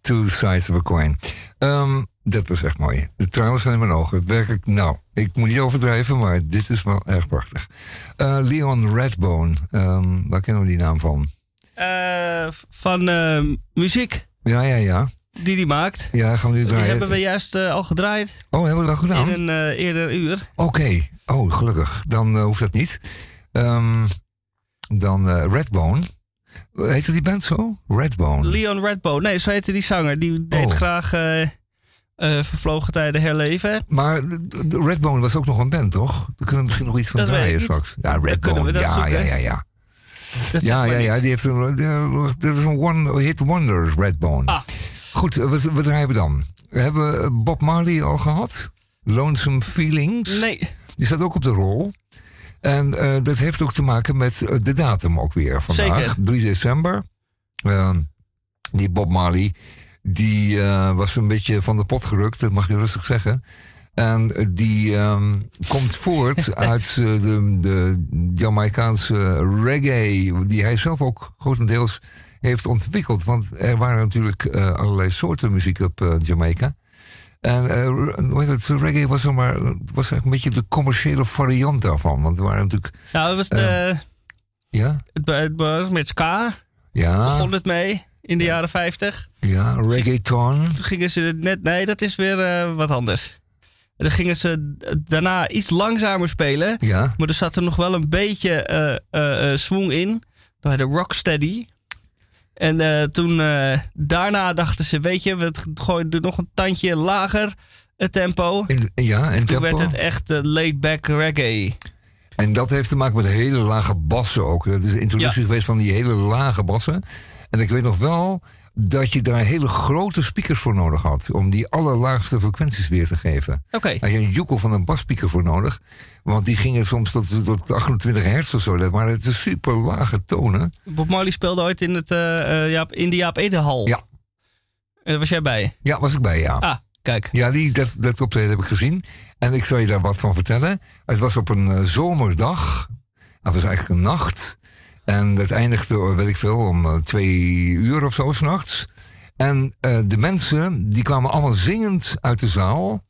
Two sides of a coin. Ehm, dat was echt mooi. De tranen zijn in mijn ogen. Werkelijk, nou, ik moet niet overdrijven, maar dit is wel erg prachtig. Eh, Leon Redbone, ehm, waar kennen we die naam van? Eh, van eh, muziek Ja, ja, ja. die hij maakt. Ja, gaan we nu Die draaien. hebben we juist eh, al gedraaid Oh, hebben we dat gedaan? in een eerder uur. Oké, oh gelukkig. Dan hoeft dat niet. Ehm, dan Redbone. Heette die band zo? Redbone. Leon Redbone. Nee, zo heette die zanger. Die deed Oh. graag eh, eh, vervlogen tijden herleven. maar de- de Redbone was ook nog een band, toch? Daar kunnen we misschien nog iets van Dat draaien straks. Ja, Redbone. we dat Ja, zoeken. ja, ja, ja. Dat Ja, ja, ja. Die heeft een, dat is een one hit wonder, Redbone. Ah. Goed, eh, wat, wat draaien we dan? We hebben Bob Marley al gehad. Lonesome Feelings. Nee. Die staat ook op de rol. En eh, dat heeft ook te maken met eh, de datum ook weer vandaag. Zeker. 3 december. Ehm, die Bob Marley, die eh, was een beetje van de pot gerukt, dat mag je rustig zeggen. En die ehm, komt voort (laughs) uit de, de Jamaicaanse reggae, die hij zelf ook grotendeels heeft ontwikkeld. Want er waren natuurlijk allerlei soorten muziek op Jamaica. En eh, heet het, reggae was, maar, was eigenlijk een beetje de commerciële variant daarvan. Want er waren natuurlijk... Nou, dat was de, Ja? het, het met ska. Ja, Begon het mee in de jaren 50. ja reggaeton. Toen gingen ze het net... Nee, dat is weer eh, wat anders. Dan gingen ze daarna iets langzamer spelen. Ja, Maar er zat er nog wel een beetje eh eh, eh, swing in. Bij de Rocksteady. En eh, toen eh, daarna dachten ze, weet je, we gooien er nog een tandje lager het tempo. ja en Toen tempo. werd het echt eh, laid-back reggae. En dat heeft te maken met hele lage bassen ook. Dat is de introductie Ja. geweest van die hele lage bassen. En ik weet nog wel dat je daar hele grote speakers voor nodig had. Om die allerlaagste frequenties weer te geven. Oké, had je een joekel van een basspeaker voor nodig. Want die gingen soms tot, tot 28 hertz of zo. Dat waren het super lage tonen. Bob Marley speelde ooit in, het, eh, eh, Jaap, in de Jaap Edehal. Ja. En daar was jij bij? Ja, was ik bij, ja. Ah, kijk. Ja, die, dat, dat optreden heb ik gezien. En ik zal je daar wat van vertellen. Het was op een eh, zomerdag. Het was eigenlijk een nacht. En het eindigde, weet ik veel, om eh, twee uur of zo s'nachts. En eh, de mensen, die kwamen allemaal zingend uit de zaal.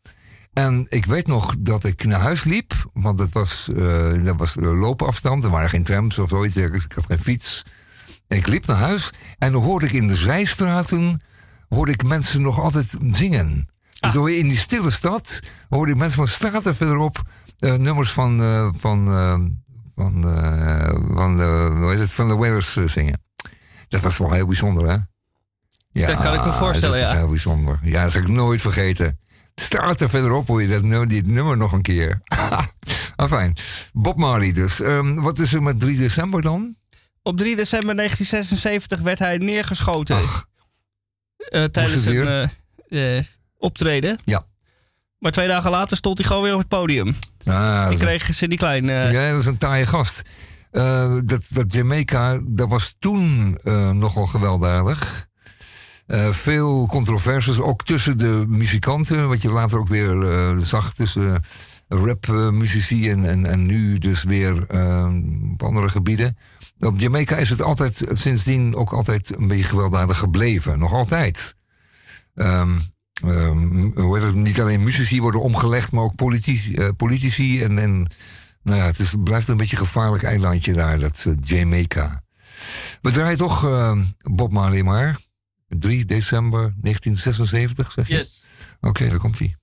En ik weet nog dat ik naar huis liep. Want was, eh, dat was eh, loopafstand. Er waren geen trams of zoiets. Ik had geen fiets. Ik liep naar huis. En dan hoorde ik in de zijstraten... hoorde ik mensen nog altijd zingen. Dus hoor je in die stille stad hoorde ik mensen van straten verderop nummers van, van, van, eh, van, de, hoe heet het, van de Wailers eh, zingen. Dat was wel heel bijzonder, hè? Ja, Dat kan ik me voorstellen, dat was ja. heel bijzonder. Ja, dat zal ik nooit vergeten. Straten verderop hoor je dat nummer, dit nummer nog een keer. (laughs) Enfin, Bob Marley dus. Ehm, wat is er met 3 december dan? Op 3 december 1976 werd hij neergeschoten. Ach, eh, tijdens een eh, optreden. Ja. Maar twee dagen later stond hij gewoon weer op het podium. ah, Die kreeg Cindy Klein. eh, Ja, dat is een taaie gast. Eh, dat, dat Jamaica, dat was toen eh, nogal gewelddadig. Veel controversies, ook tussen de muzikanten. Wat je later ook weer zag tussen rapmuzici en, en, en nu dus weer eh, op andere gebieden. Op Jamaica is het altijd, sindsdien ook altijd een beetje gewelddadig gebleven. Nog altijd. Ehm, ehm, hoe heet het? Niet alleen muzici worden omgelegd, maar ook politici, eh, politici en, en nou ja, het is, blijft een beetje een gevaarlijk eilandje daar, dat eh, Jamaica. We draaien toch eh, Bob Marley maar. 3 december 1976, zeg je? Yes. Oké, daar komt hij.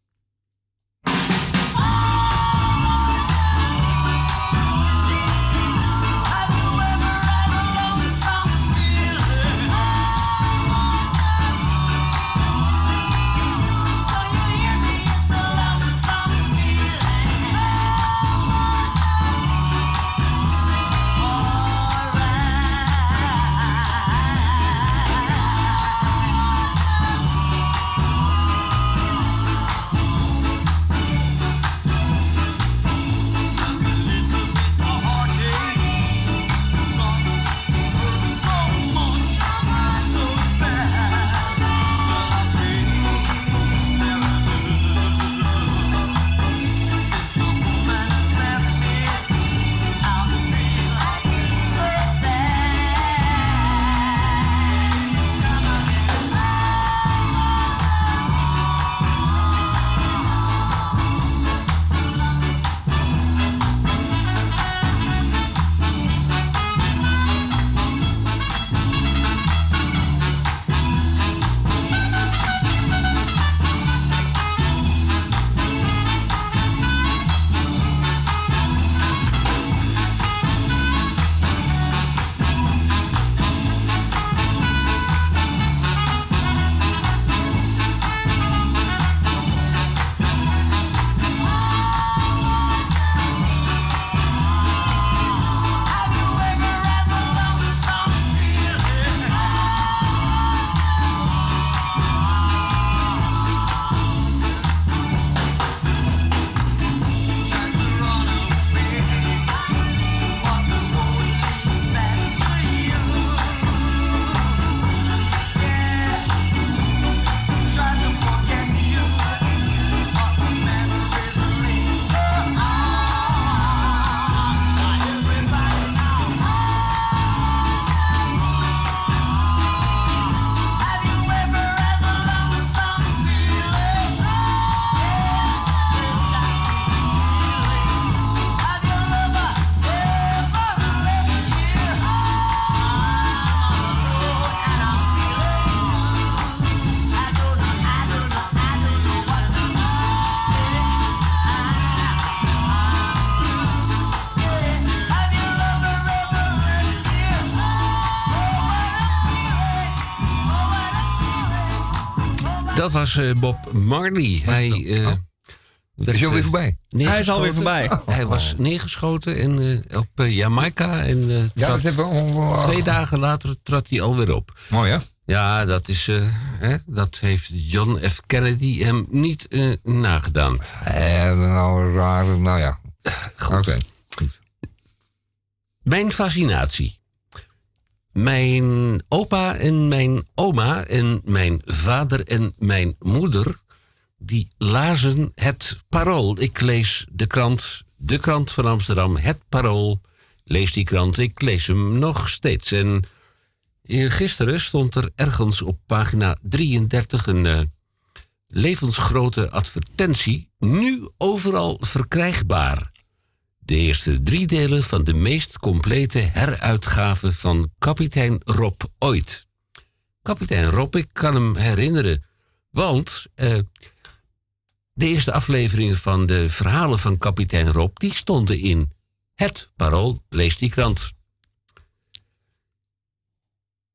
Dat was eh, Bob Marley. Hij, eh, werd, Is hij alweer eh, voorbij? Hij is alweer voorbij. Hij was neergeschoten en, eh, op Jamaica. En eh, Ja, trad- dat hebben we al... twee dagen later trad hij alweer op. Mooi, hè? Ja, dat, is, eh, hè, dat heeft John F. Kennedy hem niet eh, nagedaan. Eh, nou, raar, nou ja. Oké. Mijn fascinatie. Mijn opa en mijn oma en mijn vader en mijn moeder... die lazen het Parool. Ik lees de krant, de krant van Amsterdam, het Parool. Lees die krant, ik lees hem nog steeds. En eh, gisteren stond er ergens op pagina 33 een eh, levensgrote advertentie... nu overal verkrijgbaar. De eerste drie delen van de meest complete heruitgave van kapitein Rob ooit. Kapitein Rob, ik kan hem herinneren. Want eh, de eerste afleveringen van de verhalen van kapitein Rob... die stonden in Het Parool, lees die krant.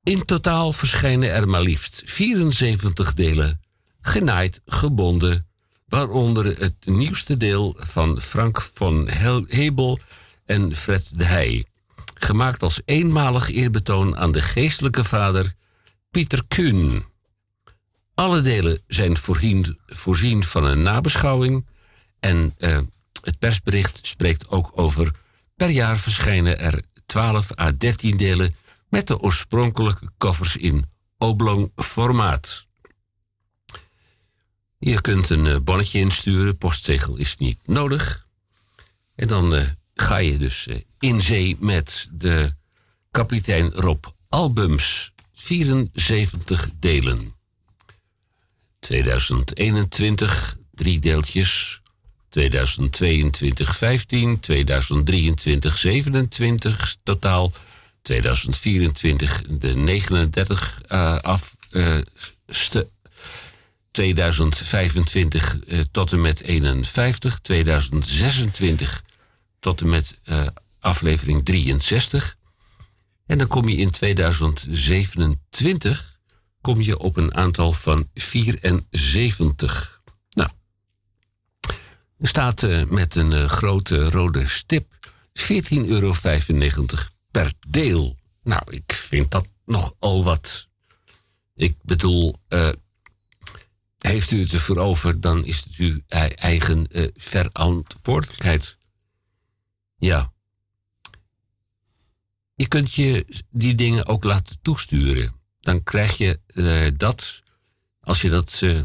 In totaal verschijnen er maar liefst 74 delen, genaaid, gebonden, waaronder het nieuwste deel van Frank Hel- Hebel en Fred de Heij, gemaakt als eenmalig eerbetoon aan de geestelijke vader Pieter Kuhn. Alle delen zijn voorzien, voorzien van een nabeschouwing en eh, het persbericht spreekt ook over per jaar verschijnen er 12 à 13 delen met de oorspronkelijke koffers in oblong formaat. Je kunt een eh, bonnetje insturen, postzegel is niet nodig. En dan eh, ga je dus eh, in zee met de kapitein Rob albums. 74 delen. 2021 drie deeltjes. 2022 15, 2023 27 totaal. 2024 de 39 eh, af. eh, ste- 2025 eh, tot en met 51, 2026 tot en met eh, aflevering 63. En dan kom je in 2027 kom je op een aantal van 74. Nou, er staat eh, met een grote rode stip 14,95 euro per deel. Nou, ik vind dat nogal wat. Ik bedoel, heeft u het ervoor over, dan is het uw ei- eigen eh, verantwoordelijkheid. Ja. Je kunt je die dingen ook laten toesturen. Dan krijg je eh, dat, als je dat eh,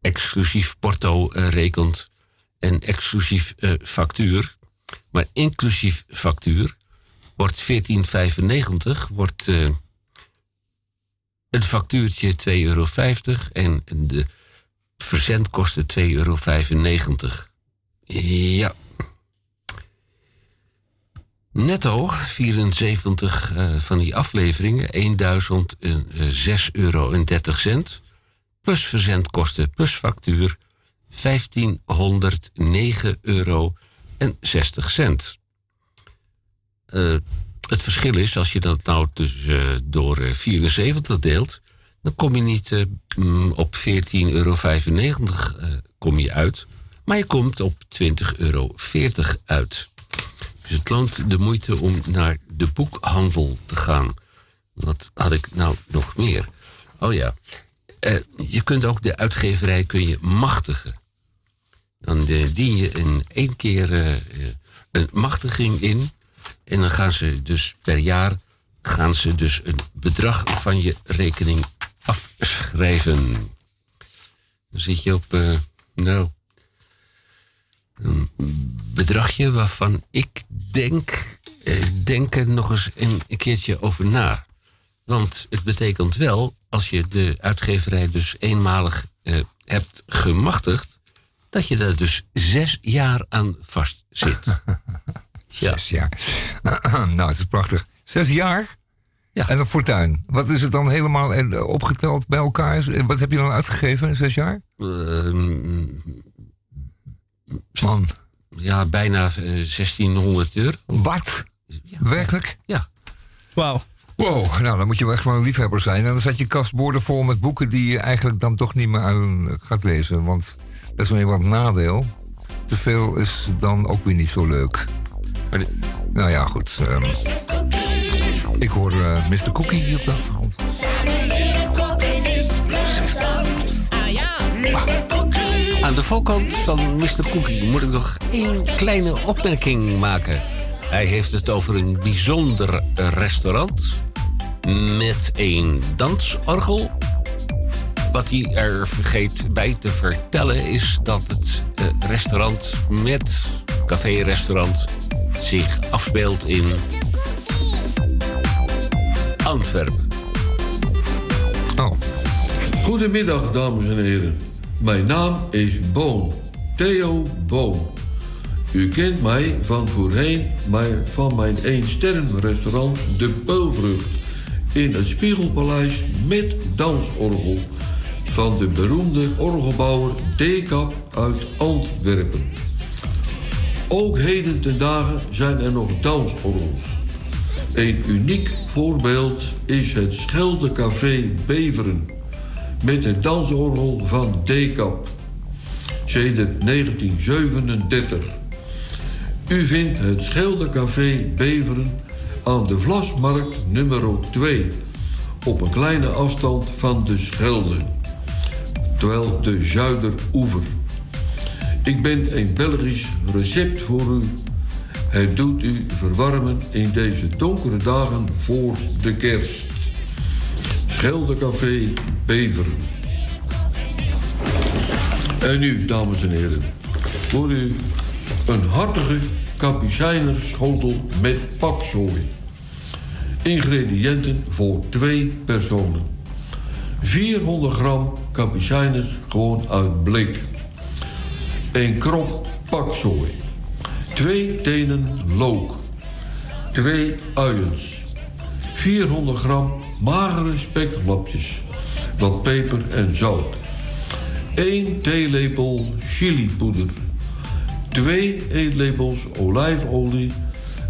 exclusief porto rekent en exclusief factuur, maar inclusief factuur, wordt 14,95, wordt een factuurtje 2,50 euro en de verzendkosten 2,95 euro. Ja. Netto 74 eh, van die afleveringen, 1006 euro en 30 cent. Plus verzendkosten, plus factuur, 1509 euro en 60 cent. Eh, het verschil is, als je dat nou dus eh, door eh, 74 deelt, dan kom je niet eh, mm, op 14,95 euro eh, kom je uit, maar je komt op 20,40 euro uit. Dus het loont de moeite om naar de boekhandel te gaan. Wat had ik nou nog meer? Oh ja, eh, je kunt ook de uitgeverij kun je machtigen. Dan eh, dien je in één keer eh, eh, een machtiging in. En dan gaan ze dus per jaar gaan ze dus een bedrag van je rekening afschrijven. Dan zit je op, eh, nou, een bedragje waarvan ik denk, eh, denk er nog eens een, een keertje over na. Want het betekent wel, als je de uitgeverij dus eenmalig eh, hebt gemachtigd, dat je daar dus zes jaar aan vast zit. (laughs) Zes jaar. (clears throat) nou, het is prachtig. Zes jaar? Ja. En een fortuin. Wat is het dan helemaal eh, opgeteld bij elkaar? Eh, Wat heb je dan uitgegeven in zes jaar? Ehm, Man, ja, bijna eh, 1600 euro. wat? Werkelijk? Ja. Wauw. Wow, nou dan moet je wel echt wel een liefhebber zijn. En dan zet je kastborden vol met boeken die je eigenlijk dan toch niet meer gaat lezen. Want dat is wel even wat nadeel. Te veel is dan ook weer niet zo leuk. Nou ja, goed. ehm, ik hoor eh, Mr. Cookie hier op de achtergrond. Aan de voorkant van Mr. Cookie moet ik nog één kleine opmerking maken. Hij heeft het over een bijzonder restaurant met een dansorgel. Wat hij er vergeet bij te vertellen is dat het eh, restaurant met café-restaurant zich afspeelt in Antwerpen. Oh. Goedemiddag, dames en heren. Mijn naam is Boon. Theo Boon. U kent mij van voorheen maar van mijn één-sterren-restaurant De Peulvrucht... in het Spiegelpaleis met dansorgel... van de beroemde orgelbouwer Dekap uit Antwerpen. Ook heden ten dagen zijn er nog dansorgels. Een uniek voorbeeld is het Scheldecafé Beveren... met het dansorgel van Dekap. Sedert 1937. U vindt het Scheldecafé Beveren aan de Vlasmarkt nummer 2... op een kleine afstand van de Schelde, terwijl de Zuideroever. Ik ben een Belgisch recept voor u. Het doet u verwarmen in deze donkere dagen voor de kerst. Scheldecafé Beveren. En nu, dames en heren, voor u een hartige kapucijner schotel met pakzooi. Ingrediënten voor twee personen. 400 gram kapucijners gewoon uit blik. Een krop pakzooi. Twee tenen look. Twee uiens. 400 gram magere speklapjes. Wat peper en zout. 1 theelepel chilipoeder. 2 eetlepels olijfolie.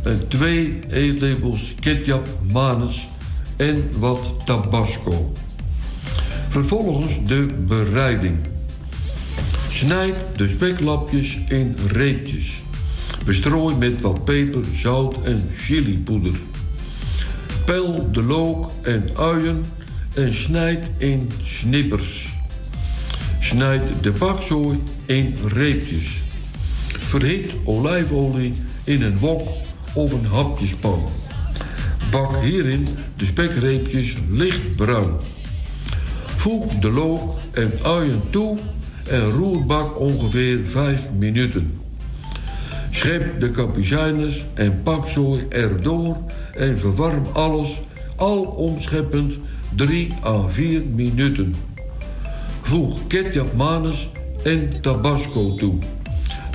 En 2 eetlepels ketchup manis. En wat tabasco. Vervolgens de bereiding. Snijd de speklapjes in reepjes. Bestrooi met wat peper, zout en chilipoeder. Pel de look en uien en snijd in snippers. Snijd de bakzooi in reepjes. Verhit olijfolie in een wok of een hapjespan. Bak hierin de spekreepjes lichtbruin. Voeg de look en uien toe en roerbak ongeveer 5 minuten. Schep de kapucijnes en pakzooi erdoor en verwarm alles al omscheppend 3 à 4 minuten. Voeg ketchup manis en tabasco toe.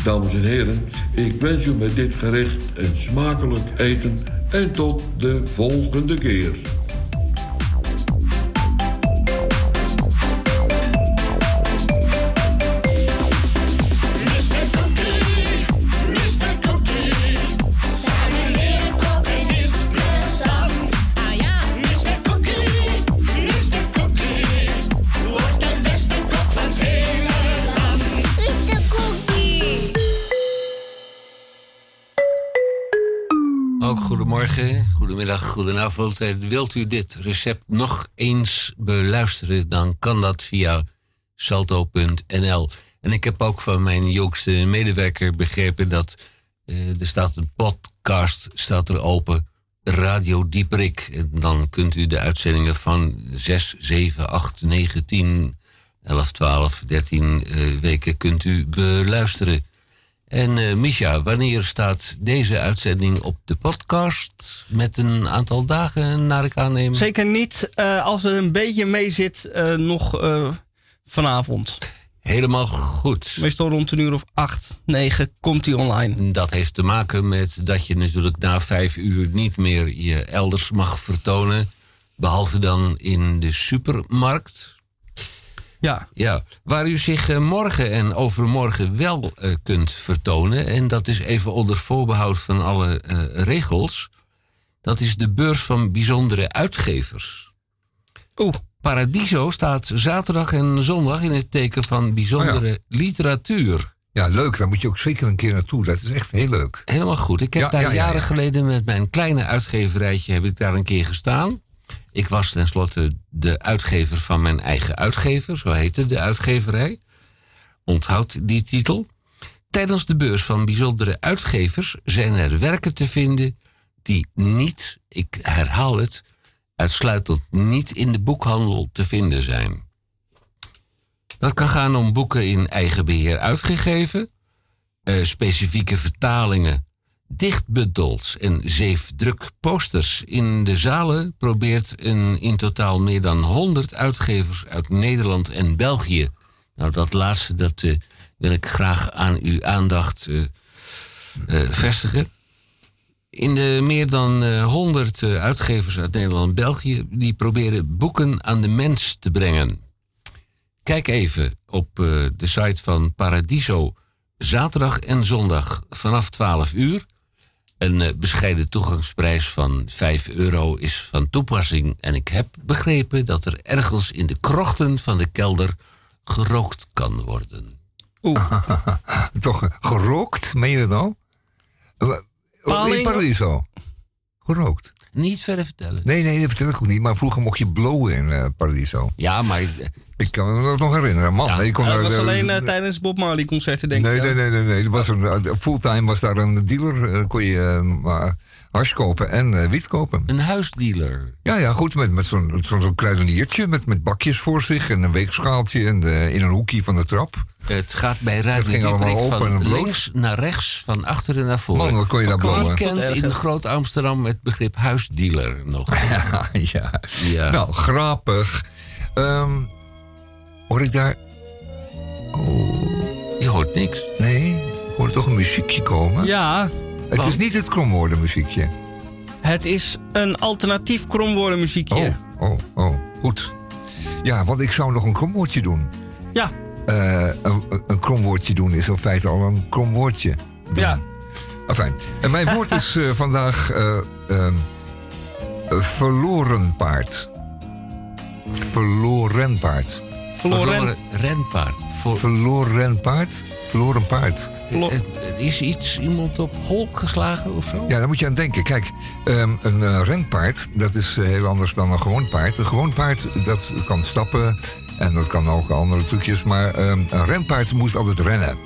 Dames en heren, ik wens u met dit gerecht een smakelijk eten en tot de volgende keer. Goedemiddag, goedenavond. En Wilt u dit recept nog eens beluisteren, dan kan dat via salto.nl. En ik heb ook van mijn jongste medewerker begrepen dat eh, er staat een podcast staat er open, Radio Dieperik. En dan kunt u de uitzendingen van 6, 7, 8, 9, 10, 11, 12, 13 eh, weken kunt u beluisteren. En eh Misha, wanneer staat deze uitzending op de podcast? Met een aantal dagen, naar ik aanneem. Zeker niet. eh, als er een beetje mee zit, eh, nog vanavond. Helemaal goed. Meestal rond een uur of acht, negen komt hij online. Dat heeft te maken met dat je natuurlijk na vijf uur niet meer je elders mag vertonen. Behalve dan in de supermarkt. Ja. Ja, waar u zich eh, morgen en overmorgen wel eh, kunt vertonen. En dat is even onder voorbehoud van alle eh, regels. Dat is de beurs van bijzondere uitgevers. Oeh. Paradiso staat zaterdag en zondag in het teken van bijzondere Oh literatuur. Ja, leuk. Daar moet je ook zeker een keer naartoe. Dat is echt heel leuk. Helemaal goed. Ik heb Ja, daar ja, ja, jaren ja. geleden met mijn kleine uitgeverijtje heb ik daar een keer gestaan. Ik was tenslotte de uitgever van mijn eigen uitgever, zo heette de uitgeverij. Onthoud die titel. Tijdens de beurs van bijzondere uitgevers zijn er werken te vinden die niet, ik herhaal het, uitsluitend niet in de boekhandel te vinden zijn. Dat kan gaan om boeken in eigen beheer uitgegeven, eh, specifieke vertalingen, dichtbundels en zeefdruk posters. In de zalen probeert een in totaal meer dan 100 uitgevers uit Nederland en België. Nou, dat laatste dat, eh, wil ik graag aan uw aandacht eh, eh, vestigen. In de meer dan eh, 100 eh, uitgevers uit Nederland en België... die proberen boeken aan de mens te brengen. Kijk even op de site van Paradiso. Zaterdag en zondag vanaf 12 uur. Een eh, bescheiden toegangsprijs van 5 euro is van toepassing. En ik heb begrepen dat er ergens in de krochten van de kelder gerookt kan worden. (laughs) Toch eh, gerookt? Meen je dat nou? In? Paradiso. Gerookt. Niet verder vertellen. Nee, nee, dat vertel ik ook niet. Maar vroeger mocht je blowen in eh, Paradiso. Ja, maar... Ik kan me dat nog herinneren. Man, je kon dat daar, was eh, alleen eh, tijdens Bob Marley concerten, denk Nee, ik. nee, nee, nee, nee. Was een, fulltime was daar een dealer. kon je maar hars kopen en eh, wiet kopen. Een huisdealer. Ja, ja, goed. Met, met zo'n zo'n zo'n kruideniertje met, met bakjes voor zich en een weegschaaltje en eh, in een hoekje van de trap. Het gaat bij Radio ging allemaal open en van bloot. links naar rechts, van achteren naar voren. Man, wat kon je daar blowen. kent Wat in. Groot Amsterdam het begrip huisdealer nog? (laughs) Ja, ja. Ja. Nou, grappig. Ehm hoor ik daar... Oh. Je hoort niks. Nee, ik hoor toch een muziekje komen. Ja. Het is niet het kromwoorden muziekje. Het is een alternatief kromwoordenmuziekje. Oh, oh, oh, goed. Ja, want ik zou nog een kromwoordje doen. Ja. Eh, een, een kromwoordje doen is in feite al een kromwoordje. Ja. Enfin, en mijn woord is eh, (laughs) vandaag eh, ehm, eh, verloren paard. Verloren paard. Verloren renpaard. Voor, Verloren paard? Verloren paard. Eh, eh, is iets iemand op hol geslagen of zo? Ja, daar moet je aan denken. Kijk, ehm, een eh, renpaard, dat is heel anders dan een gewoon paard. Een gewoon paard, dat kan stappen en dat kan ook andere trucjes. Maar ehm, een renpaard moet altijd rennen.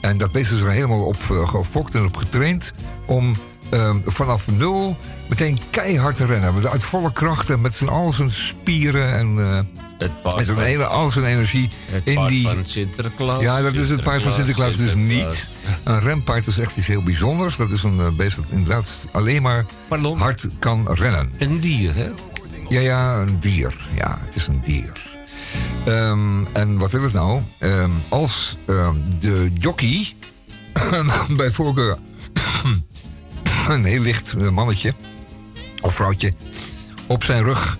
En dat beest is er helemaal op gefokt en op getraind om ehm, vanaf nul meteen keihard te rennen. Met uit volle krachten, met zijn, al zijn spieren en... eh, Het paard met zijn hele, al zijn energie Het in paard die... van Sinterklaas. Ja, dat is het paard van Sinterklaas dus niet. Een renpaard is echt iets heel bijzonders. Dat is een eh, beest dat inderdaad alleen maar hard kan rennen. Een dier, hè? Ja, ja, een dier. Ja, het is een dier. Ehm, en wat wil het nou? Ehm, als de jockey, (coughs) bij voorkeur (laughs) een heel licht eh, mannetje of vrouwtje, op zijn rug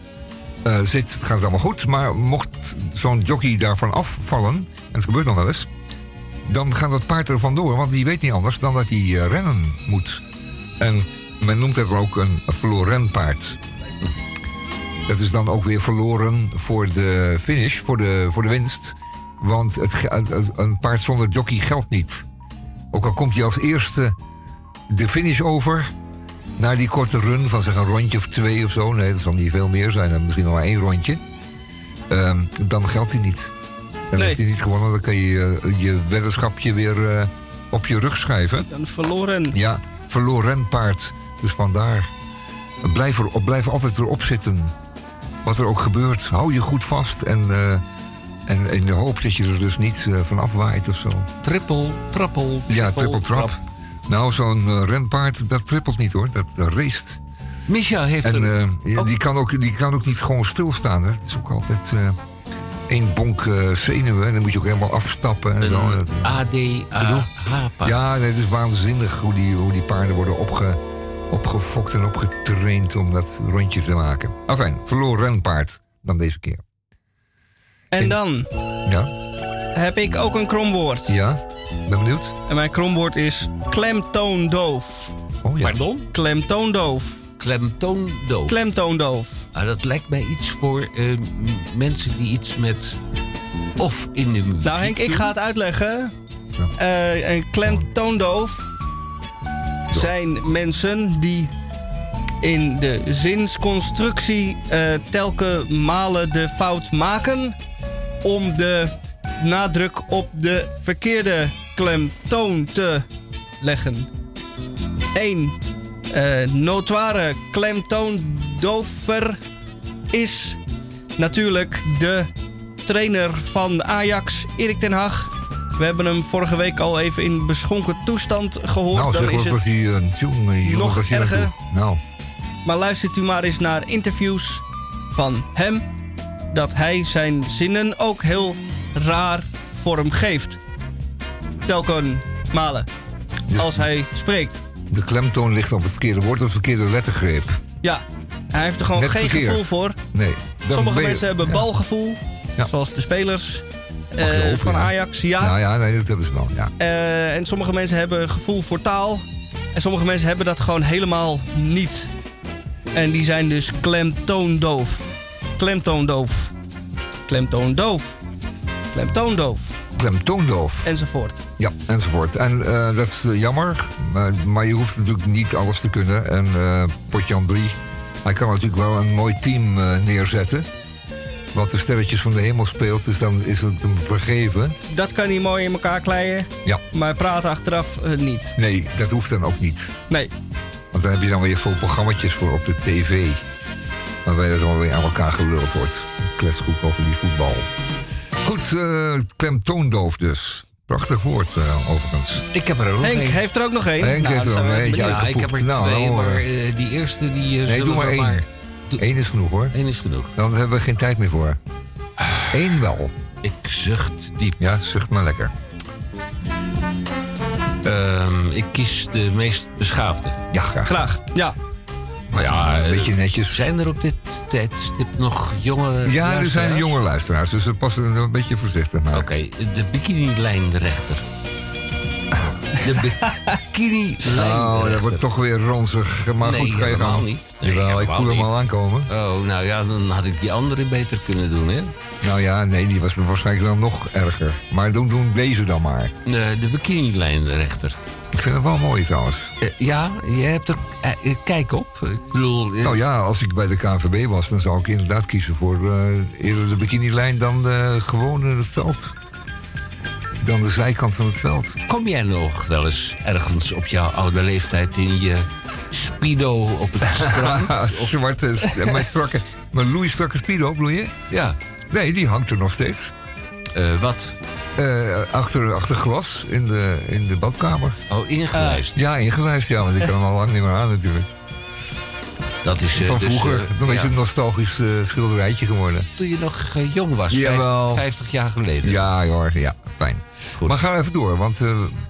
eh, zit, gaat allemaal goed. Maar mocht zo'n jockey daarvan afvallen, en het gebeurt nog wel eens, dan gaat dat paard er vandoor, want die weet niet anders dan dat hij eh, rennen moet. En men noemt het ook een verloren paard. Dat is dan ook weer verloren voor de finish, voor de, voor de winst. Want het- een paard zonder jockey geldt niet. Ook al komt hij als eerste de finish over... na die korte run van zeg een rondje of twee of zo... nee, dat zal niet veel meer zijn, dan misschien nog maar één rondje... ehm, dan geldt hij niet. Dan Nee. heeft hij niet gewonnen, dan kan je eh, je weddenschapje weer eh, op je rug schrijven. Dan verloren. Ja, verloren paard. Dus vandaar. Blijf, er, blijf altijd erop zitten. Wat er ook gebeurt, hou je goed vast. En, eh, en in de hoop dat je er dus niet van afwaait of zo. Trippel, trappel. Ja, triple trap. Nou, zo'n eh, renpaard, dat trippelt niet hoor. Dat, dat raced. Misha heeft En er... eh, die, kan ook, die kan ook niet gewoon stilstaan. Hè. Het is ook altijd eh één bonk zenuwen. En dan moet je ook helemaal afstappen. En zo. Dat- ADAH-paard. Ja, nee, het is waanzinnig hoe die, hoe die paarden worden opge, opgefokt en opgetraind om dat rondje te maken. Enfin, verloren renpaard dan deze keer. En dan Ja, heb ik ook een kromwoord. ja, ben benieuwd. En mijn kromwoord is klemtoondoof. Oh ja. Pardon? Klemtoondoof. Klemtoondoof. Klemtoondoof. Ah, dat lijkt mij iets voor eh, mensen die iets met of in de muziek Nou Henk, ik ga het uitleggen. Eh, een klemtoondoof zijn mensen die in de zinsconstructie eh telke malen de fout maken om de nadruk op de verkeerde klemtoon te leggen. 1. Eh notoire klemtoondover is natuurlijk de trainer van Ajax, Erik ten Hag. We hebben hem vorige week al even in beschonken toestand gehoord. Nou, Dan zeg is wat was het... hij een jongen, jongen, nog was erger. naartoe? Nou, Maar luistert u maar eens naar interviews van hem. Dat hij zijn zinnen ook heel raar vorm geeft. Telken malen. Dus- Als hij spreekt. de klemtoon ligt op het verkeerde woord, het verkeerde lettergreep. Ja, hij heeft er gewoon Net geen verkeerd. gevoel voor. Nee. Sommige je- mensen hebben ja. balgevoel. Zoals de spelers eh, van ja. Ajax. Ja. Ja, nee, dat hebben ze wel. Ja. Eh, en sommige mensen hebben gevoel voor taal. En sommige mensen hebben dat gewoon helemaal niet. En die zijn dus klemtoondoof. Klemtoondoof. Klemtoondoof. Klemtoondoof. Klemtoondoof. Enzovoort. Ja, enzovoort. En eh, dat is eh, jammer, maar, maar je hoeft natuurlijk niet alles te kunnen. En eh Potjan 3, hij kan natuurlijk wel een mooi team neerzetten. Wat de sterretjes van de hemel speelt, dus dan is het hem vergeven. Dat kan hij mooi in elkaar kleien. Ja. Maar praten achteraf niet. Nee, dat hoeft dan ook niet. Nee. Want dan heb je dan weer veel programma's voor op de tv. Waarbij er dan weer aan elkaar geluld wordt. Een Kletskoek over die voetbal. Goed, eh klemtoondoof dus. Prachtig woord, eh, overigens. Ik heb er ook nog Henk één. heeft er ook nog één. Henk Nou, heeft er nog. Ja, ik heb er. Nou, twee, nou, maar eh, die eerste die eh, Nee, doe maar één. maar... Eén is genoeg hoor. Eén is genoeg. Dan hebben we geen tijd meer voor. Eén wel. Ik zucht diep. Ja, zucht maar lekker. Ehm, ik kies de meest beschaafde. Ja, graag. Graag, ja. Maar ja, Een beetje netjes. Zijn er op dit tijdstip nog jonge Ja, er zijn jonge luisteraars, dus we passen er een beetje voorzichtig naar. Oké, de bikini-lijnrechter. De (laughs) bikini-lijnrechter. Oh, dat wordt toch weer ronzig. Maar nee, goed, ga je helemaal niet. Nee, Jawel, ik voel hem al aankomen. Oh, nou ja, dan had ik die andere beter kunnen doen, hè? Nou ja, nee, die was waarschijnlijk dan nog erger. Maar doen, doen deze dan maar. De, de bikini-lijnrechter. Ik vind het wel mooi trouwens. Eh, ja, je hebt er eh, eh, kijk op. Ik bedoel... Nou ja, als ik bij de KNVB was, dan zou ik inderdaad kiezen voor eerder de bikinilijn dan de, gewoon het veld. Dan de zijkant van het veld. Kom jij nog wel eens ergens op jouw oude leeftijd in je speedo op het (laughs) strand? Zwarte, mijn strakke, mijn Louis strakke speedo, bedoel je? Ja. Nee, die hangt er nog steeds. Wat? Eh, achter, achter glas in de, in de badkamer. Oh, ingelijst. Ja, ingelijst, ja, want ik kan hem al lang niet meer aan natuurlijk. Dat is eh, Van dus, vroeger. eh, dan is ja. het een nostalgisch schilderijtje geworden. Toen je nog jong was, Jawel. 50, 50 jaar geleden. Ja, hoor, ja, fijn. Goed. Maar ga even door, want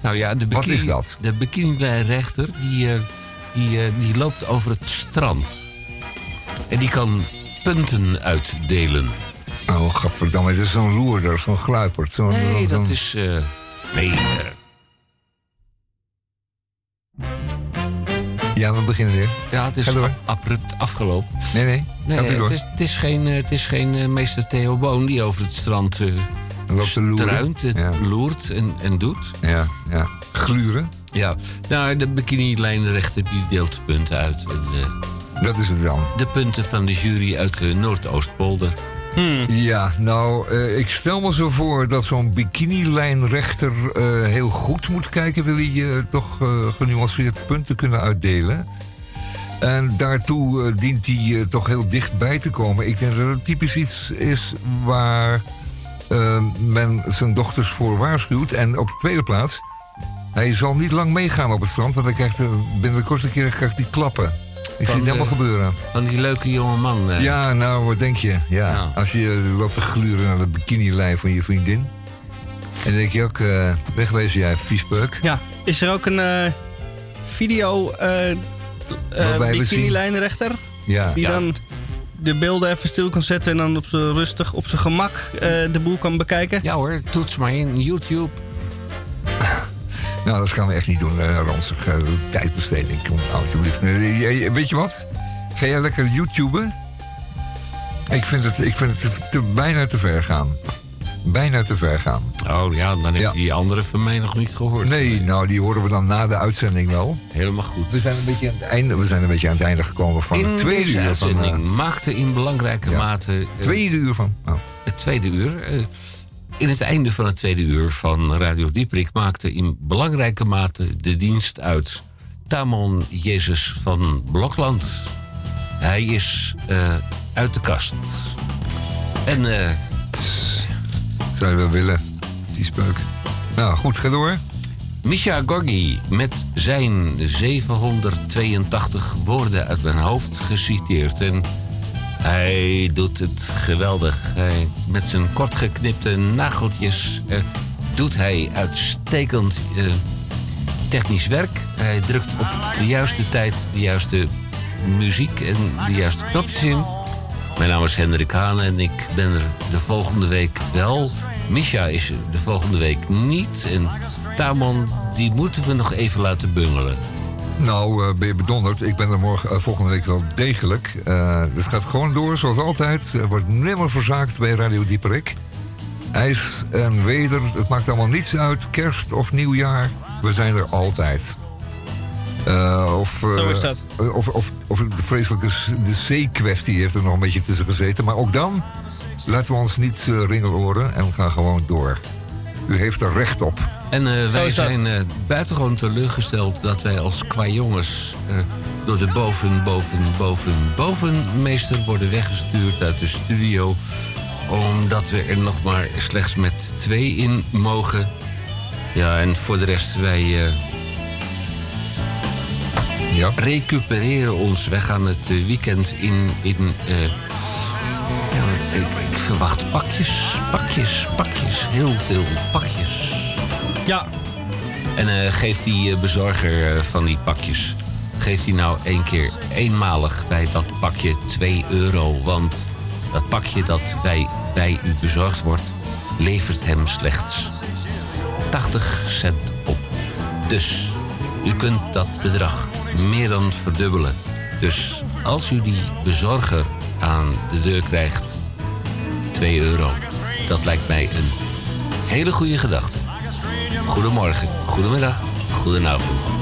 Nou ja, de Wat bikini, is dat? De bikini-rechter die, die, die loopt over het strand. En die kan punten uitdelen. Oh, gadverdamme, het is zo'n loerder, zo'n gluiperd. Nee, dat is... eh, nee, eh, Ja, we beginnen weer. ja, het is abrupt afgelopen. Nee, nee, Nee, door. het is, het is geen, eh, het is geen eh, meester Theo Boon die over het strand eh Loopt loeren. eh, Ja. loert en, en doet. Ja, ja. Gluren, Ja, nou, de bikini-lijnrechter die deelt punten uit. En, eh, dat is het dan. de punten van de jury uit de Noordoostpolder. Ja, nou, eh, ik stel me zo voor dat zo'n bikinilijnrechter eh heel goed moet kijken. Wil hij eh, toch genuanceerd punten kunnen uitdelen? En daartoe dient hij toch heel dichtbij te komen. Ik denk dat het typisch iets is waar men zijn dochters voor waarschuwt. En op de tweede plaats, hij zal niet lang meegaan op het strand. Want hij krijgt binnen de kortste keer krijgt hij klappen. Ik zie het helemaal gebeuren. Van die leuke jonge man. eh. Ja, nou, wat denk je? Ja. Als je eh, loopt te gluren naar de bikinilijn van je vriendin. En dan denk je ook, eh, wegwezen jij, viespeuk. Ja, is er ook een eh, video eh eh, we bikini-lijnrechter? Ja. Die Ja. dan de beelden even stil kan zetten en dan op z'n rustig, op zijn gemak eh, de boel kan bekijken? Ja hoor, toets maar in YouTube. Nou, dat gaan we echt niet doen, eh ranzig. eh, tijdbesteding, kom alsjeblieft. Weet je wat? Ga jij lekker YouTuben? Ik vind het, ik vind het te, te- bijna te ver gaan. Bijna te ver gaan. Oh ja, dan heb je die andere van mij nog niet gehoord. Nee, nou, die horen we dan na de uitzending wel. Helemaal goed. We zijn een beetje aan het einde, we zijn een beetje aan het einde gekomen van het tweede uur van... uitzending eh, maakte in belangrijke ja. mate... tweede uur van... oh. Het tweede uur. In het einde van het tweede uur van Radio Dieprik maakte in belangrijke mate de dienst uit Tamon Jezus van Blokland. Hij is eh, uit de kast. En eh, Zou je wel willen, die speuk. Nou, goed, ga door. Misha Gorgi met zijn 782 woorden uit mijn hoofd geciteerd. En hij doet het geweldig. Hij, met zijn kortgeknipte nageltjes eh, doet hij uitstekend eh, technisch werk. Hij drukt op de juiste tijd de juiste muziek en de juiste knopjes in. Mijn naam is Hendrik Haan en ik ben er de volgende week wel. Misha is er de volgende week niet. En Tamon, die moeten we nog even laten bungelen. Nou, eh, ben je bedonderd. Ik ben er morgen, eh, volgende week wel degelijk. Eh het gaat gewoon door, zoals altijd. Er wordt nimmer verzaakt bij Radio Dieperik. IJs en weder, het maakt allemaal niets uit. Kerst of nieuwjaar, we zijn er altijd. Of, Zo is dat. Of, of, of de vreselijke de C-kwestie heeft er nog een beetje tussen gezeten. Maar ook dan laten we ons niet eh, ringeloren en we gaan gewoon door. U heeft er recht op. En eh, wij zijn eh, buitengewoon teleurgesteld dat wij als kwajongens eh, door de boven, boven, boven, bovenmeester worden weggestuurd uit de studio. Omdat we er nog maar slechts met twee in mogen. Ja, en voor de rest, wij ja. recupereren ons. Wij gaan het weekend in. in ja, ik, ik verwacht pakjes, pakjes, pakjes. Heel veel pakjes. Ja. En eh, geeft die eh, bezorger eh, van die pakjes... geeft die nou één keer eenmalig bij dat pakje 2 euro. Want dat pakje dat bij, bij u bezorgd wordt... levert hem slechts 80 cent op. Dus u kunt dat bedrag meer dan verdubbelen. Dus als u die bezorger aan de deur krijgt... 2 euro. Dat lijkt mij een hele goede gedachte. Goedemorgen, goedemiddag, goedenavond.